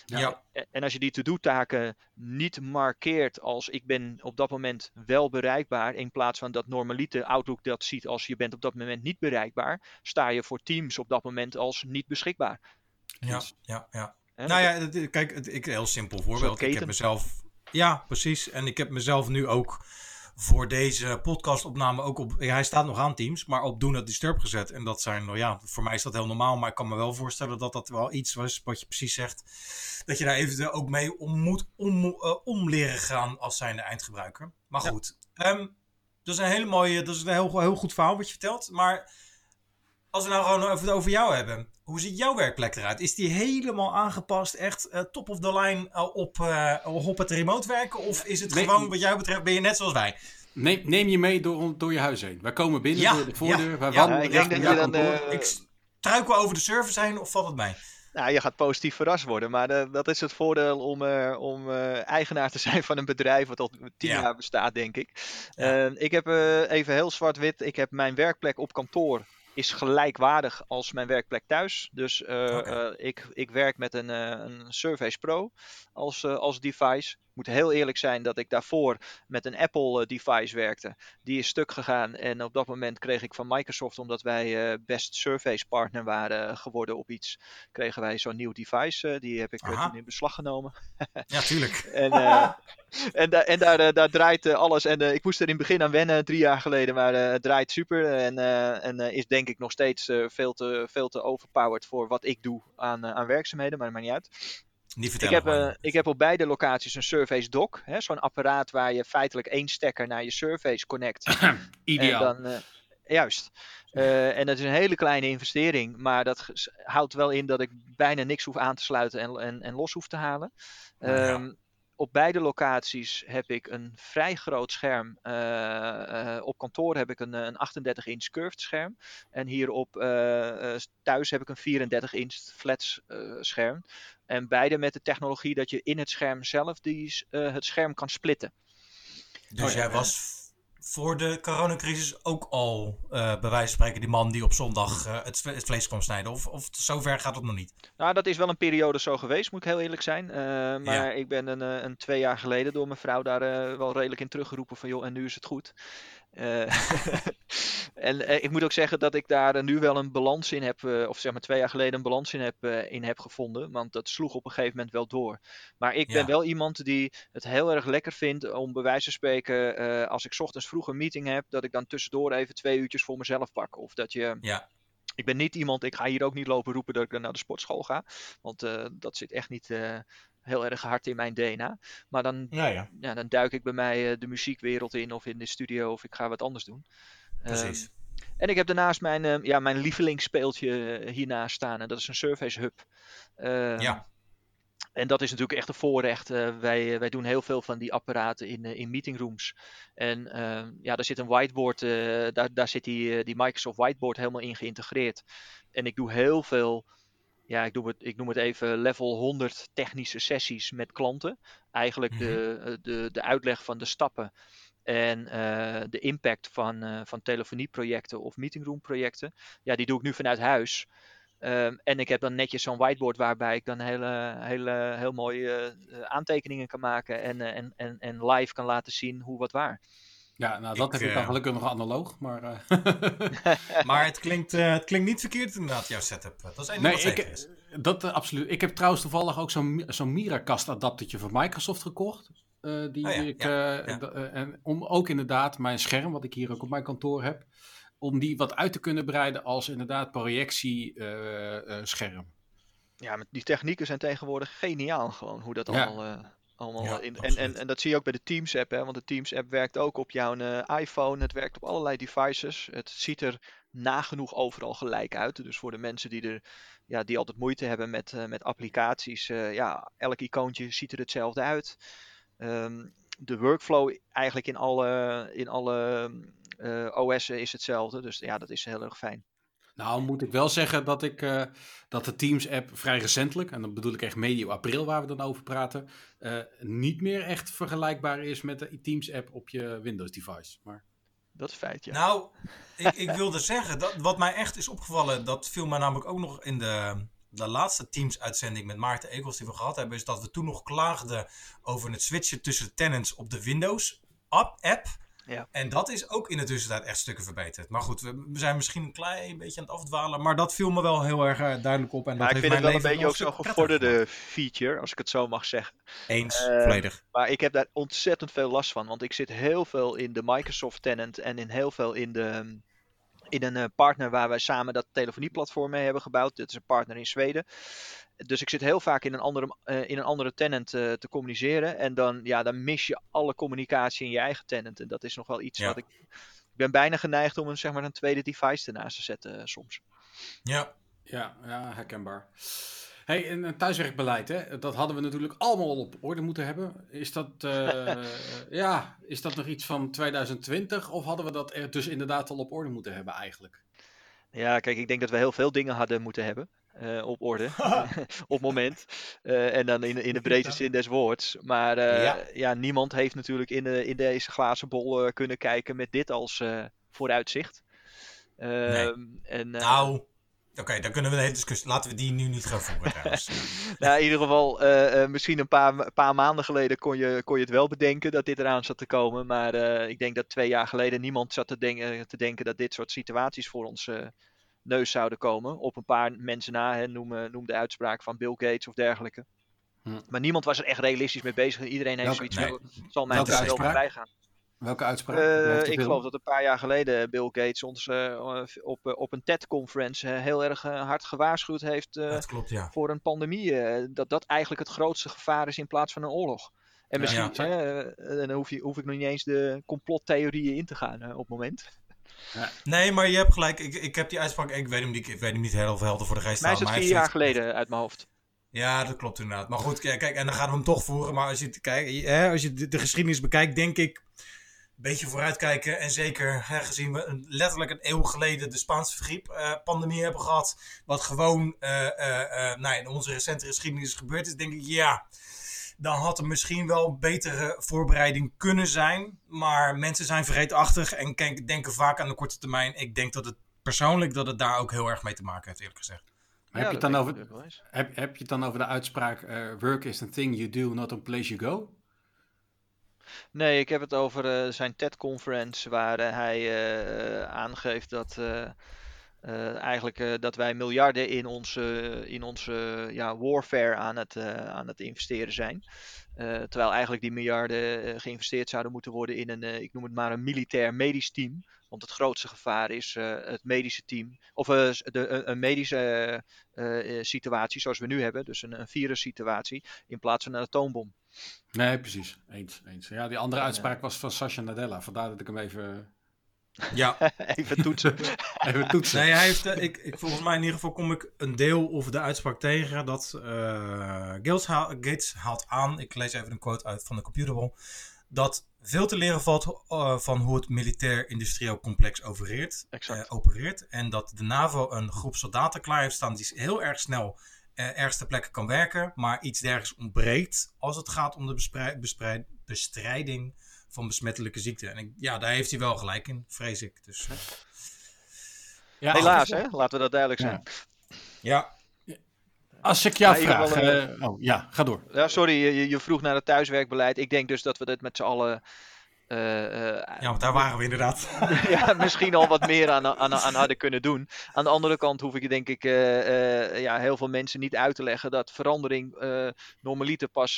Ja. En- als je die to-do-taken niet markeert als ik ben op dat moment wel bereikbaar, in plaats van dat normalite Outlook dat ziet als je bent op dat moment niet bereikbaar, sta je voor Teams op dat moment als niet beschikbaar. Ja, ja, ja. Hè? Nou ja, dat- kijk, het- ik, heel simpel voorbeeld. Ik heb mezelf. Ja, precies. En ik heb mezelf nu ook voor deze podcastopname ook op. Ja, hij staat nog aan Teams, maar op Do Not Disturb gezet. En dat zijn, nou ja, voor mij is dat heel normaal. Maar ik kan me wel voorstellen dat dat wel iets was wat je precies zegt. Dat je daar eventueel ook mee om moet om, eh, om leren gaan als zijnde eindgebruiker. Maar Ja. goed. Ehm, dat is een hele mooie, dat is een heel, heel goed verhaal wat je vertelt. Maar als we nou gewoon even het over jou hebben. Hoe ziet jouw werkplek eruit? Is die helemaal aangepast, echt eh, top of the line eh, op, eh, op het remote werken? Of is het Nee. gewoon, wat jou betreft, ben je net zoals wij? Neem, neem je mee door, door je huis heen. Wij komen binnen Ja, door de voordeur, ja, wij ja. wandelen Ja, ik denk dat je dan, eh, Ik struikel over de service heen of valt het mee? Nou, je gaat positief verrast worden, maar dat is het voordeel om, eh, om eh, eigenaar te [laughs] zijn van een bedrijf wat al tien Ja. jaar bestaat, denk ik. Ja. Ik heb eh, even heel zwart-wit, ik heb mijn werkplek op kantoor is gelijkwaardig als mijn werkplek thuis. Dus eh, eh, ik, ik werk met een, eh, een Surface Pro als, als device. Ik moet heel eerlijk zijn dat ik daarvoor met een Apple eh, device werkte. Die is stuk gegaan en op dat moment kreeg ik van Microsoft, omdat wij eh, best Surface partner waren eh, geworden op iets, kregen wij zo'n nieuw device. die heb ik Aha. toen in beslag genomen. [laughs] Ja, tuurlijk. En, en, da- en daar, daar draait alles. En ik moest er in het begin aan wennen, drie jaar geleden. Maar het draait super. En, en is denk ik nog steeds veel, te, veel te overpowered voor wat ik doe aan, aan werkzaamheden. Maar dat maakt niet uit. Ik heb, eh, ik heb op beide locaties een Surface Dock. hè, Zo'n apparaat waar je feitelijk één stekker naar je Surface connect. [clears throat] Ideaal. En dan, eh, juist. Eh, en dat is een hele kleine investering, maar dat houdt wel in dat ik bijna niks hoef aan te sluiten en, en, en los hoef te halen. Nou ja. Op beide locaties heb ik een vrij groot scherm. Eh, eh, op kantoor heb ik een, eh, een 38 inch curved scherm. En hier op eh, eh, thuis heb ik een 34 inch flat eh, scherm. En beide met de technologie dat je in het scherm zelf die, eh, het scherm kan splitten. Dus Oh ja, jij was voor de coronacrisis ook al, eh bij wijze van spreken, die man die op zondag eh, het, vlees kwam snijden? Of, of zover gaat het nog niet? Nou, dat is wel een periode zo geweest, moet ik heel eerlijk zijn. Eh, maar Ja. ik ben een, een twee jaar geleden door mijn vrouw daar wel redelijk in teruggeroepen van joh, en nu is het goed. Eh, [laughs] en eh, ik moet ook zeggen dat ik daar eh, nu wel een balans in heb, of zeg maar twee jaar geleden een balans in heb, in heb gevonden. Want dat sloeg op een gegeven moment wel door. Maar ik ben wel iemand die het heel erg lekker vindt om bij wijze van spreken, als ik 's ochtends vroeg een meeting heb, dat ik dan tussendoor even twee uurtjes voor mezelf pak. Of dat je Ja. ik ben niet iemand, ik ga hier ook niet lopen roepen dat ik naar de sportschool ga. Want dat zit echt niet heel erg hard in mijn DNA. Maar dan, Ja, ja. ja, dan duik ik bij mij eh, de muziekwereld in of in de studio of ik ga wat anders doen. Precies. Ehm, en ik heb daarnaast mijn, eh, ja, mijn lievelingsspeeltje eh, hiernaast staan. En dat is een Surface Hub. Ehm, Ja. En dat is natuurlijk echt een voorrecht. Eh, wij, wij doen heel veel van die apparaten in, in meetingrooms. En ja, daar zit een whiteboard, daar, daar zit die, die Microsoft Whiteboard helemaal in geïntegreerd. En ik doe heel veel, ja, ik, doe het, ik noem het even level 100 technische sessies met klanten. Eigenlijk de, eh, de, de uitleg van de stappen en eh, de impact van, eh, van telefonieprojecten of meetingroomprojecten. Ja, die doe ik nu vanuit huis. Ehm, en ik heb dan netjes zo'n whiteboard waarbij ik dan hele, hele, heel mooie eh, aantekeningen kan maken en, en, en, en live kan laten zien hoe wat waar. Ja, nou dat Ik, heb ik dan eh, gelukkig nog analoog, maar... eh, [laughs] Maar het klinkt, eh, het klinkt niet verkeerd inderdaad, jouw setup. Dat is één ding nee, wat ik, is. dat absoluut. Ik heb trouwens toevallig ook zo'n zo'n Miracast adaptertje van Microsoft gekocht. eh, die Oh ja, ik, ja, ja. d- en om ook inderdaad mijn scherm, wat ik hier ook op mijn kantoor heb, om die wat uit te kunnen breiden als inderdaad projectiescherm. Ja, met die technieken zijn tegenwoordig geniaal gewoon, hoe dat Ja. allemaal... allemaal Ja, in, en, en, en dat zie je ook bij de Teams app, hè? want de Teams app werkt ook op jouw eh, iPhone, het werkt op allerlei devices. Het ziet er nagenoeg overal gelijk uit. Dus voor de mensen die, er, ja, die altijd moeite hebben met, eh, met applicaties, eh, ja, elk icoontje ziet er hetzelfde uit. Ehm, de workflow eigenlijk in alle, in alle OS'en is hetzelfde, dus ja, dat is heel erg fijn. Nou, moet ik wel zeggen dat ik eh, dat de Teams-app vrij recentelijk, en dan bedoel ik echt medio april waar we dan over praten, eh, niet meer echt vergelijkbaar is met de Teams-app op je Windows-device. Maar Dat is feit, ja. Nou, ik, ik [laughs] wilde zeggen, dat, wat mij echt is opgevallen, dat viel mij namelijk ook nog in de, de laatste Teams-uitzending met Maarten Egels die we gehad hebben, is dat we toen nog klaagden over het switchen tussen tenants op de Windows-app. Ja. En dat is ook in de tussentijd echt stukken verbeterd. Maar goed, we, we zijn misschien een klein beetje aan het afdwalen, maar dat viel me wel heel erg eh, duidelijk op. En dat Maar ik heeft vind het mijn wel een beetje ook zo'n gevorderde feature, als ik het zo mag zeggen. Eens, Eh, volledig. Maar ik heb daar ontzettend veel last van, want ik zit heel veel in de Microsoft tenant en in heel veel in, de, in een eh, partner waar wij samen dat telefonieplatform mee hebben gebouwd. Dit is een partner in Zweden. Dus ik zit heel vaak in een andere, eh, in een andere tenant eh, te communiceren. En dan, ja, dan mis je alle communicatie in je eigen tenant. En dat is nog wel iets Ja. wat ik. Ik ben bijna geneigd om een, zeg maar, een tweede device ernaast te zetten soms. Ja, ja, ja herkenbaar. Hey, en thuiswerkbeleid, hè, dat hadden we natuurlijk allemaal al op orde moeten hebben. Is dat, eh, [laughs] ja, is dat nog iets van 2020 of hadden we dat er dus inderdaad al op orde moeten hebben eigenlijk? Ja, kijk, ik denk dat we heel veel dingen hadden moeten hebben. eh, op orde, [laughs] [laughs] op moment. Eh, en dan in, in de breedste zin des woords. Maar Ja. ja. niemand heeft natuurlijk in, de, in deze glazen bol kunnen kijken met dit als vooruitzicht. Ehm, en, nou, oké, dan kunnen we de hele discussie, laten we die nu niet gaan voeren trouwens. [laughs] nou, in ieder geval, eh, eh, misschien een paar, paar maanden geleden kon je, kon je het wel bedenken dat dit eraan zat te komen. Maar eh, ik denk dat twee jaar geleden niemand zat te, denken te denken dat dit soort situaties voor ons neus zouden komen. Op een paar mensen na, hè, noem, noem de uitspraak van Bill Gates of dergelijke. Hm. Maar niemand was er echt realistisch mee bezig. Iedereen heeft Welke- zoiets nee. van, zal mij toch wel voorbij gaan. Welke uitspraak? Eh, ik geloof dat een paar jaar geleden Bill Gates ons eh, op, op een TED-conference eh, heel erg hard gewaarschuwd heeft eh, dat klopt, ja. voor een pandemie. eh, dat dat eigenlijk het grootste gevaar is in plaats van een oorlog. En Ja, misschien ja. hè, eh, dan hoef, je, hoef ik nog niet eens de complottheorieën in te gaan op het moment. Nee, maar je hebt gelijk. Ik, ik heb die uitspraak. Ik weet hem niet, ik weet hem niet heel veel helder voor de geest. Mij is het vier jaar geleden uit mijn hoofd. Ja, dat klopt inderdaad. Maar goed, kijk, en dan gaan we hem toch voeren. Maar als je, kijk, hè, als je de, de geschiedenis bekijkt, denk ik. Een beetje vooruitkijken. En zeker hè, gezien we een, letterlijk een eeuw geleden de Spaanse griep-pandemie hebben gehad. Wat gewoon eh, eh, eh, nou, in onze recente geschiedenis gebeurd is. Denk ik, ja. Dan had er misschien wel een betere voorbereiding kunnen zijn. Maar mensen zijn vergeetachtig en denken vaak aan de korte termijn. Ik denk dat het persoonlijk dat het daar ook heel erg mee te maken heeft, eerlijk gezegd. heb, je het dan over, heb, heb je het dan over de uitspraak eh, work is the thing you do, not a place you go? Nee, ik heb het over eh, zijn TED-conference waar eh, hij eh, aangeeft dat, eigenlijk dat wij miljarden in onze, in onze ja, warfare aan het, aan het investeren zijn. Terwijl eigenlijk die miljarden geïnvesteerd zouden moeten worden in een, ik noem het maar een militair medisch team. Want het grootste gevaar is het medische team. Of de, een- medische situatie zoals we nu hebben. Dus een, een virussituatie. In plaats van een atoombom. Nee, precies. Eens, eens. Ja, die andere uitspraak was van Sasha Nadella. Vandaar dat ik hem even, Ja, [laughs] Even toetsen. [laughs] even toetsen. nee, hij heeft, eh, ik, ik, volgens mij in ieder geval kom ik een deel of de uitspraak tegen dat eh, Gates, haal- Gates haalt aan, ik lees even een quote uit van de Computable, dat veel te leren valt eh, van hoe het militair-industrieel complex opereert, Exact. eh, opereert. En dat de NAVO een groep soldaten klaar heeft staan die heel erg snel ergens ter plekke kan werken, maar iets dergelijks ontbreekt als het gaat om de bestrijding van besmettelijke ziekten. En ik, ja, daar heeft hij wel gelijk in, vrees ik. Dus, eh, Ja, Helaas, hè? laten we dat duidelijk zijn. ja, Als ik jou vraag... geval, eh, oh, ja, ga door. Ja, sorry, je, je vroeg naar het thuiswerkbeleid. Ik denk dus dat we dit met z'n allen. Eh, eh, ja, want daar waren we inderdaad. [laughs] ja, misschien al wat meer aan, aan, aan hadden kunnen doen. Aan de andere kant hoef ik denk ik eh, ja, heel veel mensen niet uit te leggen dat verandering normaliter pas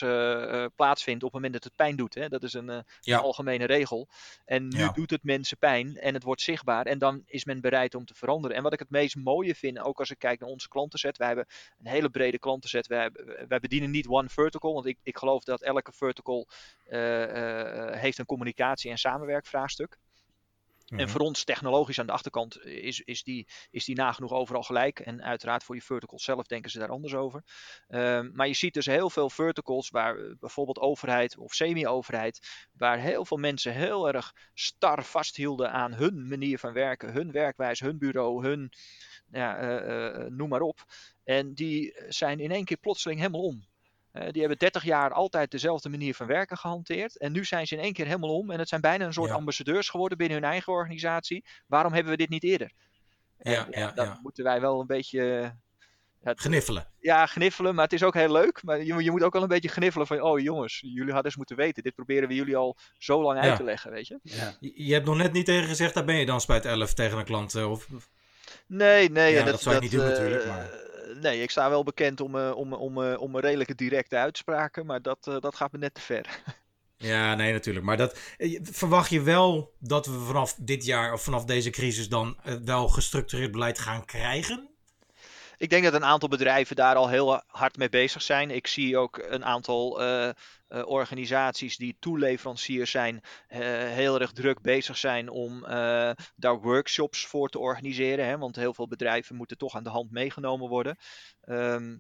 plaatsvindt op het moment dat het pijn doet. Hè? Dat is een, Ja. algemene regel. En nu Ja. doet het mensen pijn en het wordt zichtbaar en dan is men bereid om te veranderen. En wat ik het meest mooie vind, ook als ik kijk naar onze klantenset, wij hebben een hele brede klantenset. Wij, wij bedienen niet one vertical, want ik, ik geloof dat elke vertical heeft een communicatie- en samenwerkvraagstuk. Mhm. En voor ons technologisch aan de achterkant is, is, die, is die nagenoeg overal gelijk. En uiteraard voor die verticals zelf denken ze daar anders over. Ehm, maar je ziet dus heel veel verticals waar eh, bijvoorbeeld overheid of semi-overheid, waar heel veel mensen heel erg star vasthielden aan hun manier van werken, hun werkwijze, hun bureau, hun ja, eh, eh, noem maar op. En die zijn in één keer plotseling helemaal om. Eh, die hebben 30 jaar altijd dezelfde manier van werken gehanteerd. En nu zijn ze in één keer helemaal om. En het zijn bijna een soort Ja. ambassadeurs geworden binnen hun eigen organisatie. Waarom hebben we dit niet eerder? Ja, ja, dan ja. moeten wij wel een beetje eh, het- Gniffelen. ja, gniffelen. Maar het is ook heel leuk. Maar je, je moet ook wel een beetje gniffelen van... Oh jongens, jullie hadden eens moeten weten. Dit proberen we jullie al zo lang uit te leggen, weet je. Ja. Je, je hebt nog net niet tegen gezegd, daar ben je dan spuit 11 tegen een klant. eh, Of, Nee, nee. Ja, en dat zou je niet doen natuurlijk, maar- Nee, ik sta wel bekend om, eh, om, om, eh, om redelijke directe uitspraken. Maar dat, eh, dat gaat me net te ver. [laughs] Ja, nee, natuurlijk. Maar dat, eh, verwacht je wel dat we vanaf dit jaar of vanaf deze crisis dan eh, wel gestructureerd beleid gaan krijgen? Ik denk dat een aantal bedrijven daar al heel hard mee bezig zijn. Ik zie ook een aantal eh, eh, organisaties die toeleveranciers zijn, eh, heel erg druk bezig zijn om daar workshops voor te organiseren. Hè? Want heel veel bedrijven moeten toch aan de hand meegenomen worden. Ehm,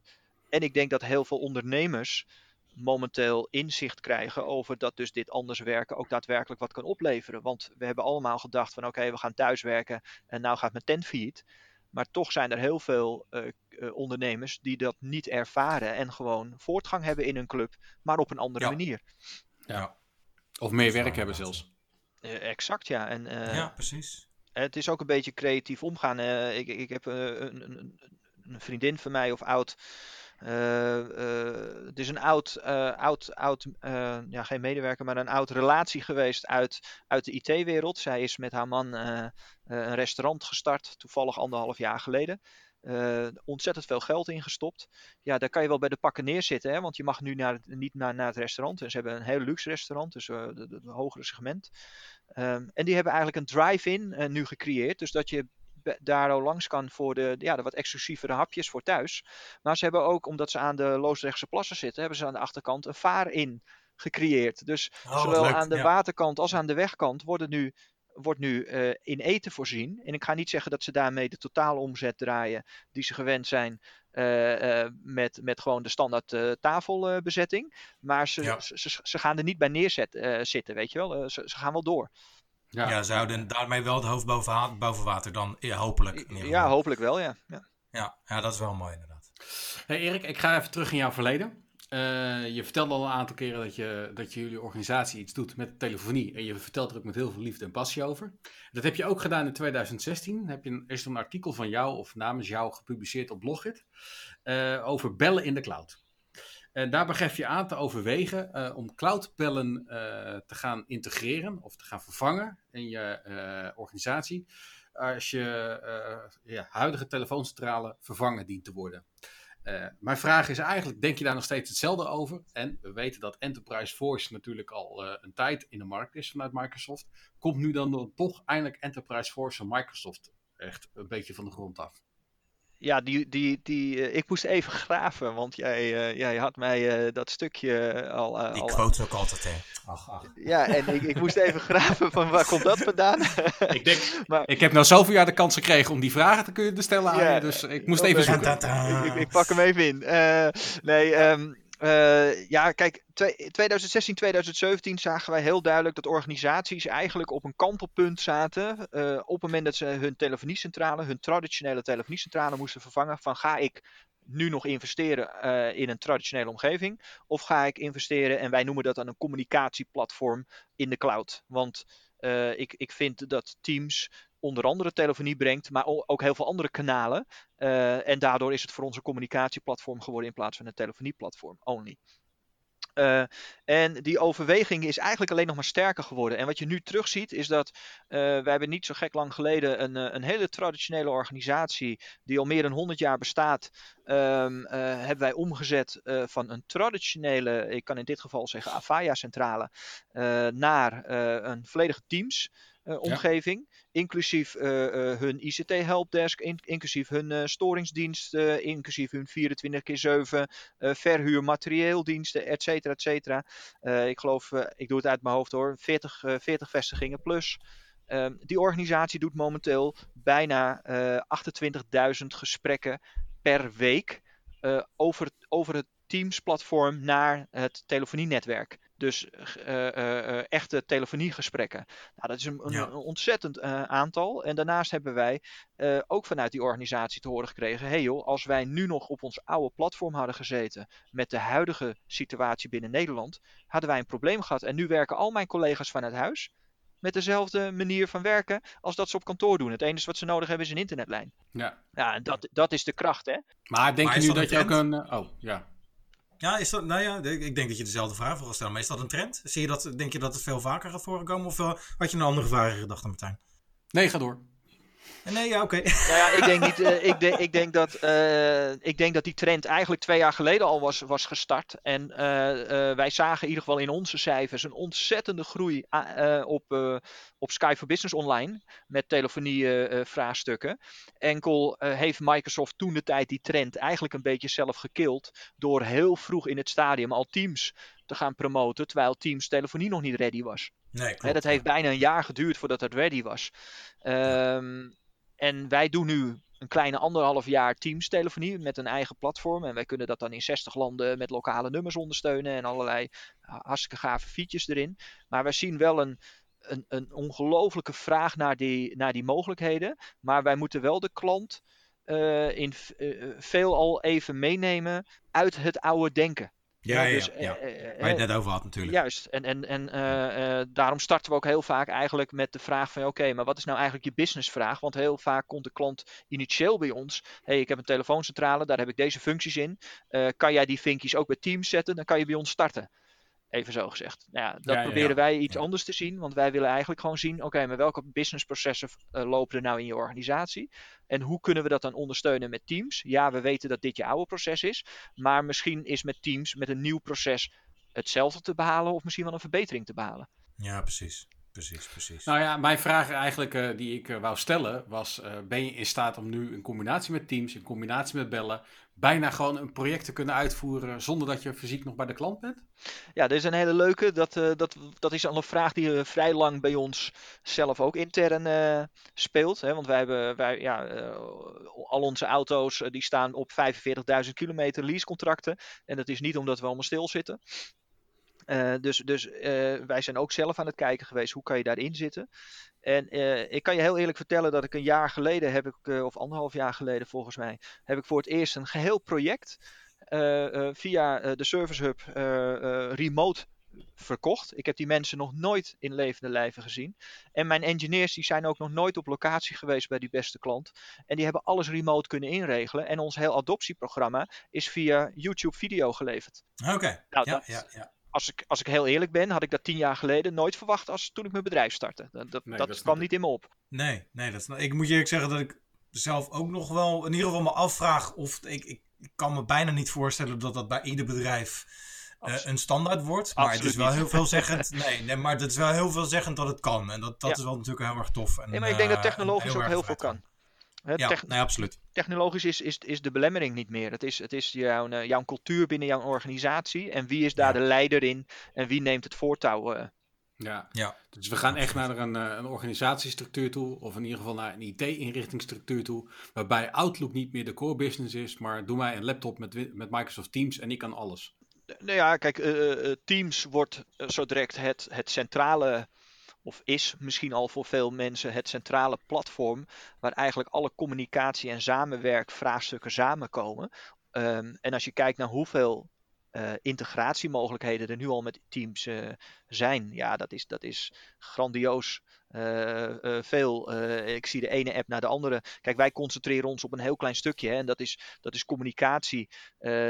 en ik denk dat heel veel ondernemers momenteel inzicht krijgen over dat dus dit anders werken ook daadwerkelijk wat kan opleveren. Want we hebben allemaal gedacht van oké, we gaan thuiswerken en nou gaat mijn tent failliet. Maar toch zijn er heel veel eh, eh, ondernemers die dat niet ervaren en gewoon voortgang hebben in hun club, maar op een andere Ja. manier. Ja. Of meer werk hebben zelfs. Eh, exact, ja. En eh, ja, precies. het is ook een beetje creatief omgaan. Eh, ik, ik heb een, een, een vriendin van mij of oud. Eh, eh, het is een oud, eh, oud, oud ja, geen medewerker, maar een oud relatie geweest uit, uit de IT-wereld. Zij is met haar man een restaurant gestart, toevallig anderhalf jaar geleden. Ontzettend veel geld ingestopt. Ja, daar kan je wel bij de pakken neerzitten, hè, want je mag nu naar, het- niet naar, naar het restaurant. Ze hebben een heel luxe restaurant, dus de hogere segment. Ehm, en die hebben eigenlijk een drive-in nu gecreëerd. Dus dat je be- daar al langs kan voor de, ja, de wat exclusievere hapjes voor thuis. Maar ze hebben ook, omdat ze aan de Loosdrechtse plassen zitten, hebben ze aan de achterkant een vaar-in gecreëerd. Dus Oh, zowel leuk, aan de ja. waterkant als aan de wegkant worden nu, wordt nu eh, in eten voorzien. En ik ga niet zeggen dat ze daarmee de totale omzet draaien die ze gewend zijn. eh, eh, met, met gewoon de standaard tafelbezetting. maar ze, Ja. ze, ze, ze gaan er niet bij neerzet, eh, zitten, weet je wel. Ze, ze gaan wel door. Ja. Ja, zouden daarmee wel het hoofd boven, boven water dan, ja, hopelijk. Ja, hopelijk wel, ja. ja. ja, ja, dat is wel mooi inderdaad. Hey Erik, ik ga even terug in jouw verleden. Eh, je vertelde al een aantal keren dat je, dat je jullie organisatie iets doet met telefonie. En je vertelt er ook met heel veel liefde en passie over. Dat heb je ook gedaan in 2016. Heb je een, is er een artikel van jou of namens jou gepubliceerd op Blogit. eh, over bellen in de cloud. En daarbij geef je aan te overwegen eh, om cloudbellen eh, te gaan integreren of te gaan vervangen in je eh, organisatie. als je huidige telefooncentrale vervangen dient te worden. Mijn vraag is eigenlijk, denk je daar nog steeds hetzelfde over? En we weten dat Enterprise Voice natuurlijk al een tijd in de markt is vanuit Microsoft. Komt nu dan toch eindelijk Enterprise Voice van Microsoft echt een beetje van de grond af? Ja, die, die, die, uh, ik moest even [laughs] graven, want jij, uh, jij had mij uh, dat stukje al. die al, quote ook altijd, hè? Ach, ach. Ja, en ik, ik moest even [laughs] graven van waar komt dat vandaan? ik, denk, [laughs] maar, ik heb nou zoveel jaar de kans gekregen om die vragen te kunnen stellen aan je, dus ik moest even zoeken. Ik, ik, pak hem even in. nee, um, uh, ja, kijk, 2016, 2017 zagen wij heel duidelijk dat organisaties eigenlijk op een kantelpunt zaten. Uh, op het moment dat ze hun telefoniecentrale, hun traditionele telefoniecentrale moesten vervangen. Van ga ik nu nog investeren uh, in een traditionele omgeving? Of ga ik investeren, en wij noemen dat dan een communicatieplatform in de cloud? Want ik, ik vind dat Teams onder andere telefonie brengt, maar ook heel veel andere kanalen. Uh, en daardoor is het voor onze communicatieplatform geworden in plaats van een telefonieplatform only. Uh, en die overweging is eigenlijk alleen nog maar sterker geworden. En wat je nu terugziet is dat uh, we hebben niet zo gek lang geleden een, een hele traditionele organisatie die al meer dan 100 jaar bestaat, uh, hebben wij omgezet van een traditionele, ik kan in dit geval zeggen Avaya centrale, naar een volledige Teams. Uh, omgeving. Ja. Inclusief uh, uh, hun ICT helpdesk, in, inclusief hun storingsdienst, inclusief hun 24 keer 7 verhuur materieeldiensten, et cetera, et cetera. ik geloof, ik doe het uit mijn hoofd hoor, 40, 40 vestigingen plus. Ehm, die organisatie doet momenteel bijna 28.000 gesprekken per week over, over het Teams-platform naar het telefonienetwerk. Dus uh, uh, echte telefoniegesprekken. Nou, dat is een, ja. een ontzettend aantal. En daarnaast hebben wij ook vanuit die organisatie te horen gekregen: hey joh, als wij nu nog op ons oude platform hadden gezeten met de huidige situatie binnen Nederland, hadden wij een probleem gehad. En nu werken al mijn collega's vanuit huis met dezelfde manier van werken als dat ze op kantoor doen. Het enige wat ze nodig hebben is een internetlijn. Ja. Ja, en dat, dat is de kracht, hè? Maar denk maar je nu dat, dat je ook een. Oh, ja. Ja, is dat, nou ja, ik denk dat je dezelfde vraag wil stellen. Maar is dat een trend? Zie je dat, denk je dat het veel vaker gaat voorkomen? Of uh, had je een andere vraag gedacht, Martijn? Nee, ga door. Nee, ja, oké. Okay. Nou ja, ik denk, niet, uh, ik, ik, denk dat, uh, ik denk dat die trend eigenlijk twee jaar geleden al was, was gestart. En uh, wij zagen in ieder geval in onze cijfers een ontzettende groei op, op Sky for Business Online met telefonie-vraagstukken. Enkel heeft Microsoft toen de tijd die trend eigenlijk een beetje zelf gekild door heel vroeg in het stadium al Teams te gaan promoten, terwijl Teams telefonie nog niet ready was. Nee, klopt, dat heeft bijna een jaar geduurd voordat het ready was. Um, en wij doen nu een kleine anderhalf jaar Teams telefonie met een eigen platform. En wij kunnen dat dan in 60 landen met lokale nummers ondersteunen en allerlei hartstikke gave features erin. Maar wij zien wel een, een, een ongelofelijke vraag naar die, naar die mogelijkheden. Maar wij moeten wel de klant uh, in uh, veel al even meenemen uit het oude denken. Ja, ja, dus, ja, ja. Uh, waar je het net over had natuurlijk. Juist, en, en, en daarom starten we ook heel vaak eigenlijk met de vraag van... oké, okay, maar wat is nou eigenlijk je businessvraag? Want heel vaak komt de klant initieel bij ons... hé, hey, ik heb een telefooncentrale, daar heb ik deze functies in. kan jij die vinkjes ook bij Teams zetten? Dan kan je bij ons starten. Even zo gezegd. Nou ja, dat ja, proberen ja, wij iets anders te zien. Want wij willen eigenlijk gewoon zien: oké, okay, maar welke businessprocessen uh, lopen er nou in je organisatie? En hoe kunnen we dat dan ondersteunen met Teams? Ja, we weten dat dit je oude proces is. Maar misschien is met Teams, met een nieuw proces, hetzelfde te behalen. Of misschien wel een verbetering te behalen. Ja, precies. Precies, precies. Nou ja, mijn vraag eigenlijk uh, die ik uh, wou stellen was: uh, ben je in staat om nu in combinatie met Teams, in combinatie met bellen, bijna gewoon een project te kunnen uitvoeren zonder dat je fysiek nog bij de klant bent? Ja, dit is een hele leuke. Dat, dat, dat is al een vraag die vrij lang bij ons zelf ook intern speelt. Hè? Want wij hebben, wij, ja, al onze auto's die staan op 45.000 kilometer leasecontracten. En dat is niet omdat we allemaal stilzitten. Uh, dus dus uh, wij zijn ook zelf aan het kijken geweest hoe kan je daarin zitten. En uh, ik kan je heel eerlijk vertellen dat ik een jaar geleden heb ik, of anderhalf jaar geleden volgens mij, heb ik voor het eerst een geheel project via de Service Hub remote verkocht. Ik heb die mensen nog nooit in levende lijven gezien. En mijn engineers die zijn ook nog nooit op locatie geweest bij die beste klant. En die hebben alles remote kunnen inregelen. En ons heel adoptieprogramma is via YouTube video geleverd. Oké, okay. nou, ja, ja, ja als, ik, als ik heel eerlijk ben, had ik dat tien jaar geleden nooit verwacht als toen ik mijn bedrijf startte. Dat, dat, Nee, dat dat kwam ik. niet in me op. Nee, nee dat, is- ik moet je eerlijk zeggen dat ik zelf ook nog wel in ieder geval me afvraag of ik, ik, ik kan me bijna niet voorstellen dat dat bij ieder bedrijf eh, een standaard wordt. Maar het is wel niet. heel veelzeggend. [laughs] Nee, nee, maar het is wel heel veelzeggend dat het kan. En dat, dat Ja. is wel natuurlijk heel erg tof. En, Nee, maar ik denk dat eh, technologisch en ook heel veel kan. Hè, Ja, nee, absoluut. technologisch is, is, is de belemmering niet meer. Het is, het is jouw, eh, jouw cultuur binnen jouw organisatie. En wie is daar Ja. de leider in? En wie neemt het voortouw? eh. Ja. Ja. Dus we gaan echt naar een, eh, een organisatiestructuur toe, of in ieder geval naar een IT-inrichtingsstructuur toe, waarbij Outlook niet meer de core business is, maar doe mij een laptop met, met Microsoft Teams en ik kan alles. Nou ja, kijk, eh, eh, Teams wordt zo direct het, het centrale, of is misschien al voor veel mensen het centrale platform, waar eigenlijk alle communicatie en samenwerkvraagstukken samenkomen. Ehm, en als je kijkt naar hoeveel eh, integratiemogelijkheden er nu al met Teams eh, zijn, ja, dat is, dat is grandioos. eh, veel. Ik zie de ene app naar de andere. Kijk, wij concentreren ons op een heel klein stukje. Hè, en dat is, dat is communicatie.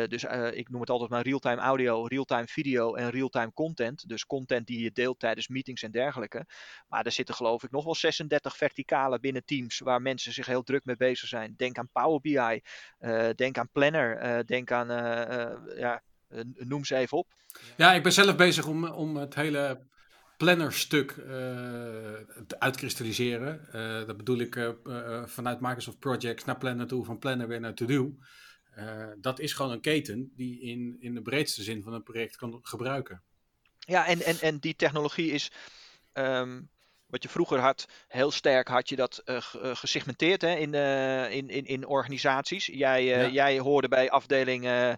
Dus ik noem het altijd maar real-time audio, real-time video en real-time content. Dus content die je deelt tijdens meetings en dergelijke. Maar er zitten geloof ik nog wel 36 verticalen binnen Teams waar mensen zich heel druk mee bezig zijn. Denk aan Power BI, denk aan Planner, denk aan, ja, noem ze even op. Ja, ik ben zelf bezig om, om het hele plannerstuk eh te uitkristalliseren. Eh, dat bedoel ik eh, vanuit Microsoft Projects naar Planner toe, van Planner weer naar To-Do. Dat is gewoon een keten die in, in de breedste zin van een project kan gebruiken. Ja, en, en, en die technologie is. ehm, wat je vroeger had, heel sterk had je dat eh, eh, gesegmenteerd hè, in, eh, in, in, in organisaties. Jij, Ja. jij hoorde bij afdeling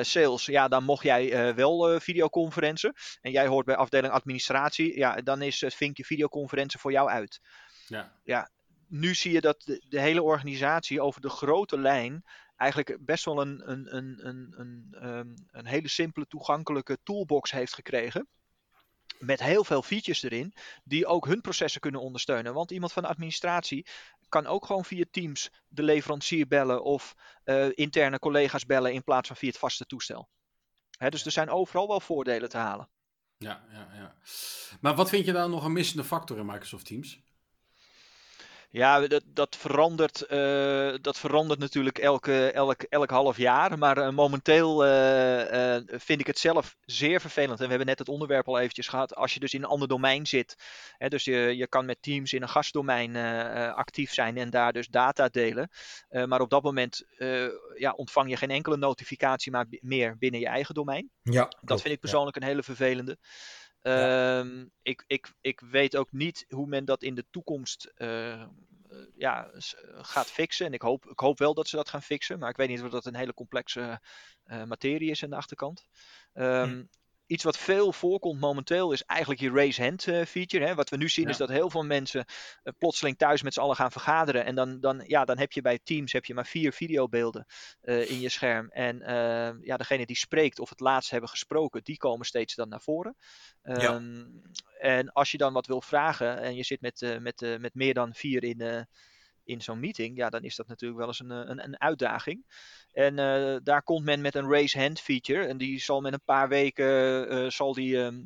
sales, ja, dan mocht jij wel videoconferentie. En jij hoort bij afdeling administratie, ja, dan is het vinkje videoconferentie voor jou uit. Ja. Nu zie je dat de, de hele organisatie over de grote lijn eigenlijk best wel een, een, een, een, een, ehm, een hele simpele toegankelijke toolbox heeft gekregen. Met heel veel features erin, die ook hun processen kunnen ondersteunen. Want iemand van de administratie kan ook gewoon via Teams de leverancier bellen of eh, interne collega's bellen in plaats van via het vaste toestel. Hè, dus er zijn overal wel voordelen te halen. Ja, ja, ja. Maar wat vind je dan nog een missende factor in Microsoft Teams? Ja, dat, dat, verandert, eh, dat verandert natuurlijk elke, elk, elk half jaar. Maar eh, momenteel eh, vind ik het zelf zeer vervelend. En we hebben net het onderwerp al eventjes gehad. Als je dus in een ander domein zit. Hè, dus je, je kan met Teams in een gastdomein actief zijn en daar dus data delen. Maar op dat moment ja, ontvang je geen enkele notificatie maar meer binnen je eigen domein. Ja, Dat vind ik persoonlijk een hele vervelende. Ehm, ik, ik, ik weet ook niet hoe men dat in de toekomst eh, ja, gaat fixen. En ik hoop, ik hoop wel dat ze dat gaan fixen. Maar ik weet niet of dat een hele complexe eh, materie is aan de achterkant. Ehm, Hm. Iets wat veel voorkomt momenteel is eigenlijk je raise hand eh, feature. Hè. Wat we nu zien Ja. is dat heel veel mensen eh, plotseling thuis met z'n allen gaan vergaderen. En dan, dan, ja, dan heb je bij Teams heb je maar vier videobeelden eh, in je scherm. En ja, degene die spreekt of het laatst hebben gesproken, die komen steeds dan naar voren. Ja. Ehm, En als je dan wat wil vragen en je zit met, met, met meer dan vier in, in zo'n meeting, ja, dan is dat natuurlijk wel eens een, eh, een, een uitdaging. En eh, daar komt men met een raise hand feature. En die zal met een paar weken eh, zal die, ehm,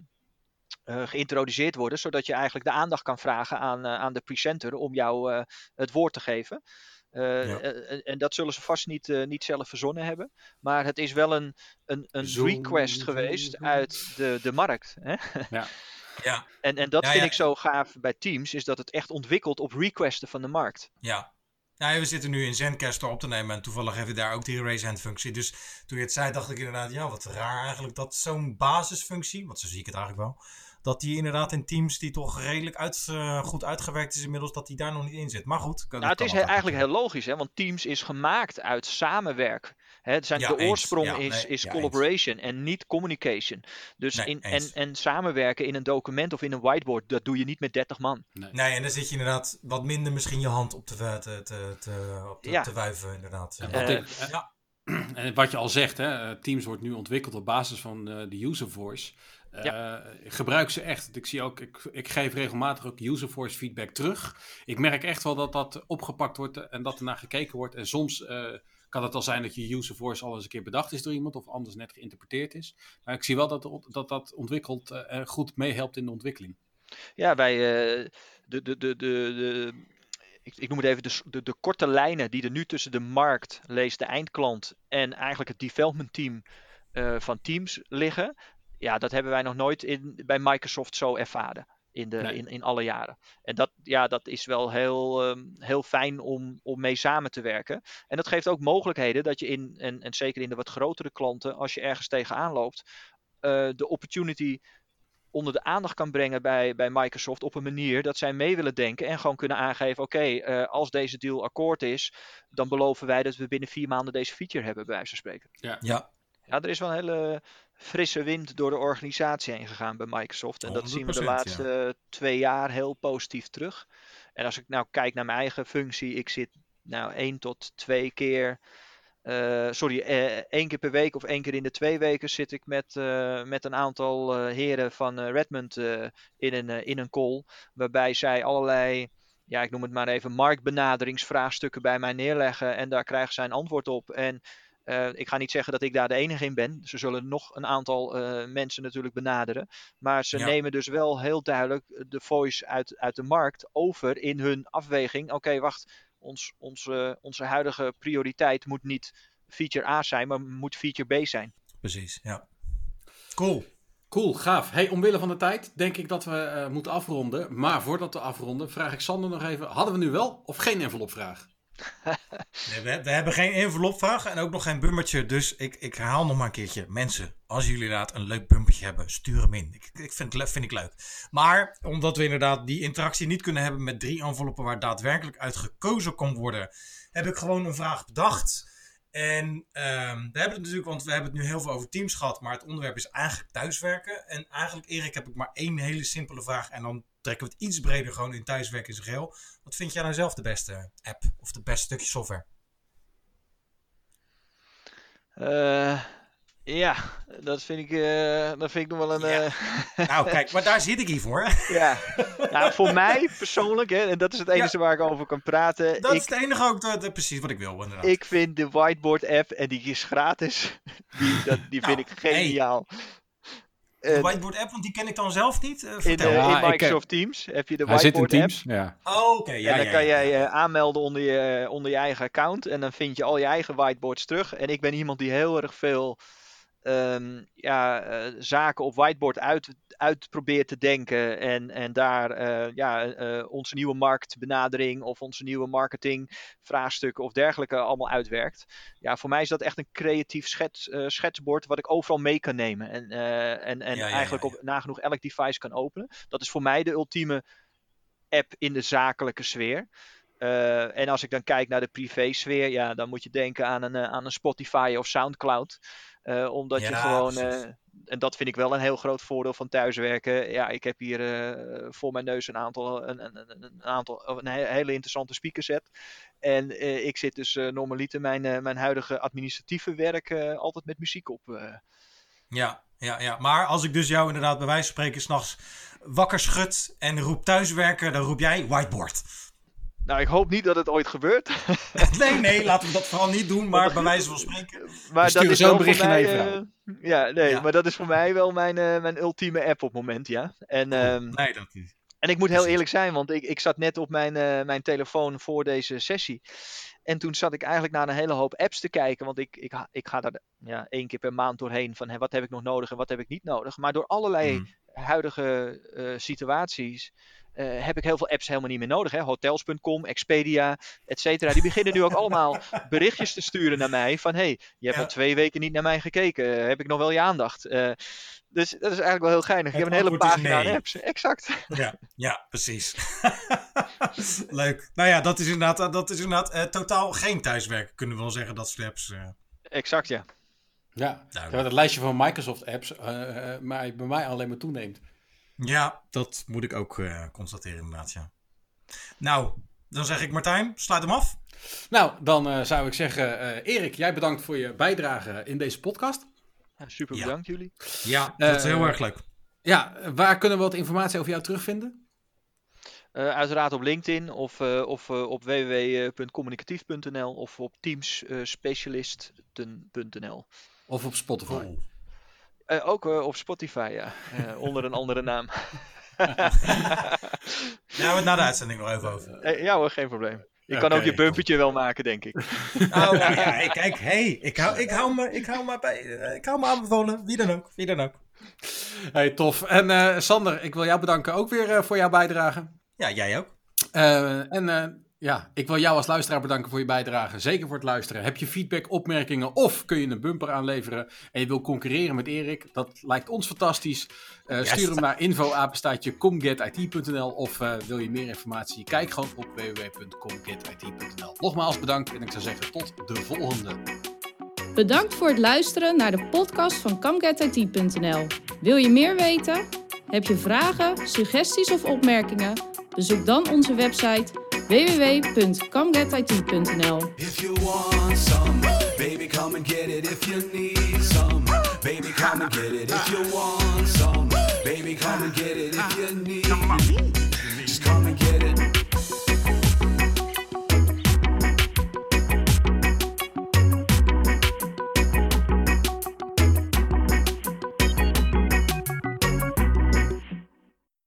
eh, geïntroduceerd worden, zodat je eigenlijk de aandacht kan vragen aan, aan de presenter om jou het woord te geven. Ja. en, en dat zullen ze vast niet, niet zelf verzonnen hebben. Maar het is wel een, een, een Zoom, request geweest zoom. uit de, de markt. Hè? Ja, [laughs] En, en dat Ja, vind ja. ik zo gaaf bij Teams, is dat het echt ontwikkelt op requesten van de markt. ja. Ja, we zitten nu in Zencaster op te nemen en toevallig hebben we daar ook die raise hand functie. Dus toen je het zei, dacht ik inderdaad, ja, wat raar eigenlijk dat zo'n basisfunctie, want zo zie ik het eigenlijk wel, dat die inderdaad in Teams die toch redelijk uit, eh, goed uitgewerkt is inmiddels, dat die daar nog niet in zit. Maar goed. kan- Nou, het is he- eigenlijk heel logisch, hè? want Teams is gemaakt uit samenwerk. Hè, het zijn, Ja, de eens. oorsprong Ja, is, nee, is ja, collaboration en niet communication. Dus Nee, in, en, en samenwerken in een document of in een whiteboard, dat doe je niet met 30 man. Nee, en dan zit je inderdaad wat minder misschien je hand op te, te, te, te, op te, Ja. te wuiven, inderdaad. En Ja. wat, Eh, ik, [clears throat] en wat je al zegt, hè, eh, Teams wordt nu ontwikkeld op basis van eh, de user voice. Eh, Ik gebruik ze echt. Ik, zie ook, ik, ik geef regelmatig ook user voice feedback terug. Ik merk echt wel dat dat opgepakt wordt en dat er naar gekeken wordt. En soms eh, kan het al zijn dat je user voice al eens een keer bedacht is door iemand of anders net geïnterpreteerd is. Maar ik zie wel dat dat, dat ontwikkelt, uh, goed meehelpt in de ontwikkeling. Ja, wij, de, de, de, de, de, ik, ik noem het even de, de, de, korte lijnen die er nu tussen de markt, lees de eindklant en eigenlijk het development team uh, van Teams liggen. Ja, dat hebben wij nog nooit in, bij Microsoft zo ervaren in, de, in, in alle jaren. En dat, ja, dat is wel heel, um, heel fijn om, om mee samen te werken. En dat geeft ook mogelijkheden dat je in, en, en zeker in de wat grotere klanten, als je ergens tegenaan loopt, uh, de opportunity onder de aandacht kan brengen bij, bij Microsoft op een manier dat zij mee willen denken en gewoon kunnen aangeven: oké, okay, uh, als deze deal akkoord is, dan beloven wij dat we binnen vier maanden deze feature hebben, bij wijze van spreken. Ja. ja. Ja, er is wel een hele frisse wind door de organisatie heen gegaan bij Microsoft. En dat zien we de laatste ja. twee jaar heel positief terug. En als ik nou kijk naar mijn eigen functie, ik zit nou één tot twee keer. Uh, sorry, uh, één keer per week of één keer in de twee weken zit ik met, uh, met een aantal heren van Redmond in, een, in een call. Waarbij zij allerlei, ja, ik noem het maar even, marktbenaderingsvraagstukken bij mij neerleggen. En daar krijgen zij een antwoord op. En uh, ik ga niet zeggen dat ik daar de enige in ben. Ze zullen nog een aantal uh, mensen natuurlijk benaderen. Maar ze ja. nemen dus wel heel duidelijk de voice uit, uit de markt over in hun afweging. Oké, okay, wacht. Ons, onze, onze huidige prioriteit moet niet feature A zijn, maar moet feature B zijn. Precies, ja. Cool. Cool, gaaf. Hey, omwille van de tijd denk ik dat we uh, moeten afronden. Maar voordat we afronden, vraag ik Sander nog even: hadden we nu wel of geen envelopvraag? Nee, we, we, hebben geen envelopvraag en ook nog geen bumpertje. Dus ik, ik herhaal nog maar een keertje. Mensen, als jullie inderdaad een leuk bumpertje hebben, stuur hem in. Ik, ik vind, vind ik leuk. Maar omdat we inderdaad die interactie niet kunnen hebben met drie enveloppen waar daadwerkelijk uit gekozen kon worden, heb ik gewoon een vraag bedacht. En um, we hebben het natuurlijk, want we hebben het nu heel veel over teams gehad, maar het onderwerp is eigenlijk thuiswerken. En eigenlijk, Erik, heb ik maar één hele simpele vraag en dan trekken we het iets breder gewoon in thuiswerken in zijn geheel. Wat vind jij nou zelf de beste app of de beste stukje software? Uh, ja, dat vind ik, uh, dat vind ik nog wel een. Ja. Uh... [laughs] nou, kijk, maar daar zit ik hier voor. [laughs] ja, nou, voor mij persoonlijk, hè, en dat is het enige ja. waar ik over kan praten. Dat ik, is het enige ook de, precies wat ik wil, inderdaad. Ik vind de whiteboard app, en die is gratis, [laughs] die, dat, die vind nou, ik geniaal. Hey. De whiteboard app, want die ken ik dan zelf niet. Uh, in, ja, in, Microsoft ik, Teams heb je de hij whiteboard zit in Teams, app. Ja. Oh, oké. Okay, ja, en dan ja, kan ja, jij aanmelden onder je, onder je eigen account. En dan vind je al je eigen whiteboards terug. En ik ben iemand die heel erg veel um, ja, uh, zaken op whiteboard uit, uit probeert te denken. En, en daar uh, ja, uh, onze nieuwe marktbenadering of onze nieuwe marketingvraagstukken of dergelijke allemaal uitwerkt. Ja, voor mij is dat echt een creatief schets, schetsbord wat ik overal mee kan nemen. En, en, en ja, ja, eigenlijk op nagenoeg elk device kan openen. Dat is voor mij de ultieme app in de zakelijke sfeer. Uh, en als ik dan kijk naar de privé-sfeer, ja, dan moet je denken aan een, aan een Spotify of Soundcloud. Uh, omdat ja, je gewoon, en dat vind ik wel een heel groot voordeel van thuiswerken. Ja, ik heb hier voor mijn neus een aantal, een, een, een, aantal, een hele interessante speakerset. En ik zit dus normaliter mijn, mijn huidige administratieve werk altijd met muziek op. Ja, ja, ja, maar als ik dus jou inderdaad bij wijze van spreken s'nachts wakker schud en roep thuiswerken, dan roep jij whiteboard. Nou, ik hoop niet dat het ooit gebeurt. [laughs] nee, nee, laten we dat vooral niet doen, maar bij wijze van spreken. Maar dat is zo'n berichtje uh, ja, nee, ja. maar dat is voor mij wel mijn, uh, mijn ultieme app op het moment, ja. En, um, nee, dat niet. En ik moet heel eerlijk zijn, want ik, ik zat net op mijn, uh, mijn telefoon voor deze sessie. En toen zat ik eigenlijk naar een hele hoop apps te kijken. Want ik, ik, ik ga daar ja, één keer per maand doorheen van hè, wat heb ik nog nodig en wat heb ik niet nodig. Maar door allerlei Mhm. mm. huidige uh, situaties uh, heb ik heel veel apps helemaal niet meer nodig. Hè? Hotels.com, Expedia, et cetera. Die beginnen nu ook allemaal [laughs] berichtjes te sturen naar mij. Van hey, je hebt Ja. al twee weken niet naar mij gekeken. Uh, heb ik nog wel je aandacht? Uh, dus dat is eigenlijk wel heel geinig. Ik heb een hele pagina aan nee. apps. Exact. Ja, ja, precies. [laughs] Leuk. Nou ja, dat is inderdaad, dat is inderdaad eh, totaal geen thuiswerken, kunnen we wel zeggen, dat soort apps. eh. Exact, ja. Ja, het lijstje van Microsoft apps eh, eh, maar bij mij alleen maar toeneemt. Ja, dat moet ik ook eh, constateren inderdaad, ja. Nou, dan zeg ik Martijn, sluit hem af. Nou, dan eh, zou ik zeggen, eh, Erik, jij bedankt voor je bijdrage in deze podcast. Ja, Super Ja. bedankt jullie. Ja, dat is heel erg leuk. Ja, waar kunnen we wat informatie over jou terugvinden? Eh, uiteraard op LinkedIn of, eh, of eh, op www.communicatief.nl of op teamsspecialisten.nl. Of op Spotify. Eh, ook eh, op Spotify, ja. Eh, [laughs] onder een andere naam. Daar hebben we het na de uitzending nog even over. Ja hoor, geen probleem. Je kan ook je bumpertje wel maken, denk ik. Oh, nou ja, kijk, hey, ik hou, ik hou me, ik hou me bij, ik hou me aanbevolen. Wie dan ook, wie dan ook. Hey, tof. En eh, Sander, ik wil jou bedanken ook weer eh, voor jouw bijdrage. Ja, jij ook. Eh, en eh, ja, ik wil jou als luisteraar bedanken voor je bijdrage. Zeker voor het luisteren. Heb je feedback, opmerkingen of kun je een bumper aanleveren en je wil concurreren met Erik? Dat lijkt ons fantastisch. Eh, Yes. Stuur hem naar info-apenstaatje comgetit.nl of eh, wil je meer informatie? Kijk gewoon op www.comgetit.nl. Nogmaals bedankt en ik zou zeggen tot de volgende. Bedankt voor het luisteren naar de podcast van CamGetIT.nl. Wil je meer weten? Heb je vragen, suggesties of opmerkingen? Bezoek dan onze website www.camgetit.nl. If you want some, baby, come and get it. If you need some, baby, come and get it. If you want some, baby, come and get it. If you need, just come and get